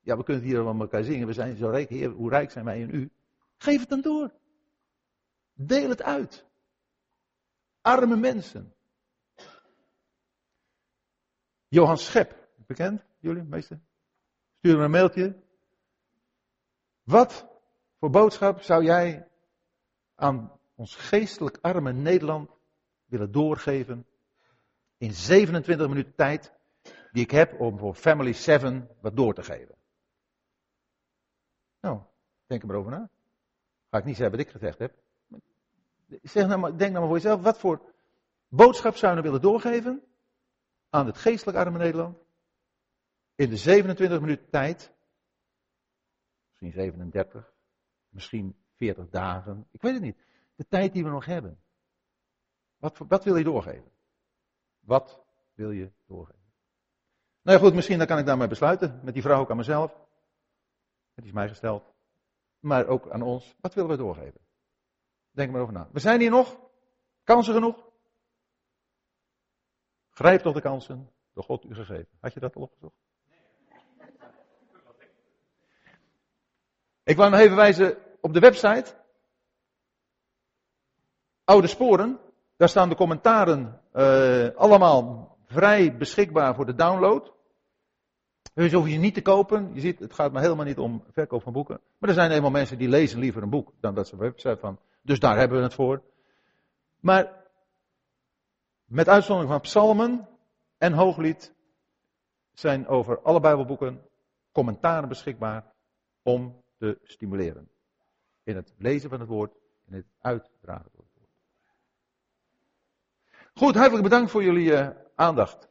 [SPEAKER 2] Ja, we kunnen het hier allemaal elkaar zingen. We zijn zo rijk. Heer, hoe rijk zijn wij in u? Geef het dan door. Deel het uit. Arme mensen. Johan Schep, bekend, jullie, meester? Stuur me een mailtje. Wat voor boodschap zou jij aan ons geestelijk arme Nederland willen doorgeven in 27 minuten tijd die ik heb om voor Family 7 wat door te geven? Nou, denk er maar over na. Ga ik niet zeggen wat ik gezegd heb. Zeg nou maar, denk nou maar voor jezelf, wat voor boodschap zou je nou willen doorgeven aan het geestelijk arme Nederland in de 27 minuten tijd, misschien 37, misschien 40 dagen, ik weet het niet. De tijd die we nog hebben. Wat, wat wil je doorgeven? Wat wil je doorgeven? Nou ja, goed, misschien dan kan ik daarmee besluiten. Met die vraag ook aan mezelf. Het is mij gesteld. Maar ook aan ons. Wat willen we doorgeven? Denk maar over na. We zijn hier nog. Kansen genoeg. Grijp toch de kansen. Door God u gegeven. Had je dat al opgezocht? Ik wil nog even wijzen op de website. Oude Sporen. Daar staan de commentaren uh, allemaal vrij beschikbaar voor de download. Dus hoef je niet te kopen. Je ziet, het gaat me helemaal niet om verkoop van boeken. Maar er zijn helemaal mensen die lezen liever een boek dan dat ze de website van. Dus daar hebben we het voor. Maar met uitzondering van psalmen en hooglied zijn over alle Bijbelboeken commentaren beschikbaar om te stimuleren. In het lezen van het woord, in het uitdragen van het woord. Goed, hartelijk bedankt voor jullie uh, aandacht.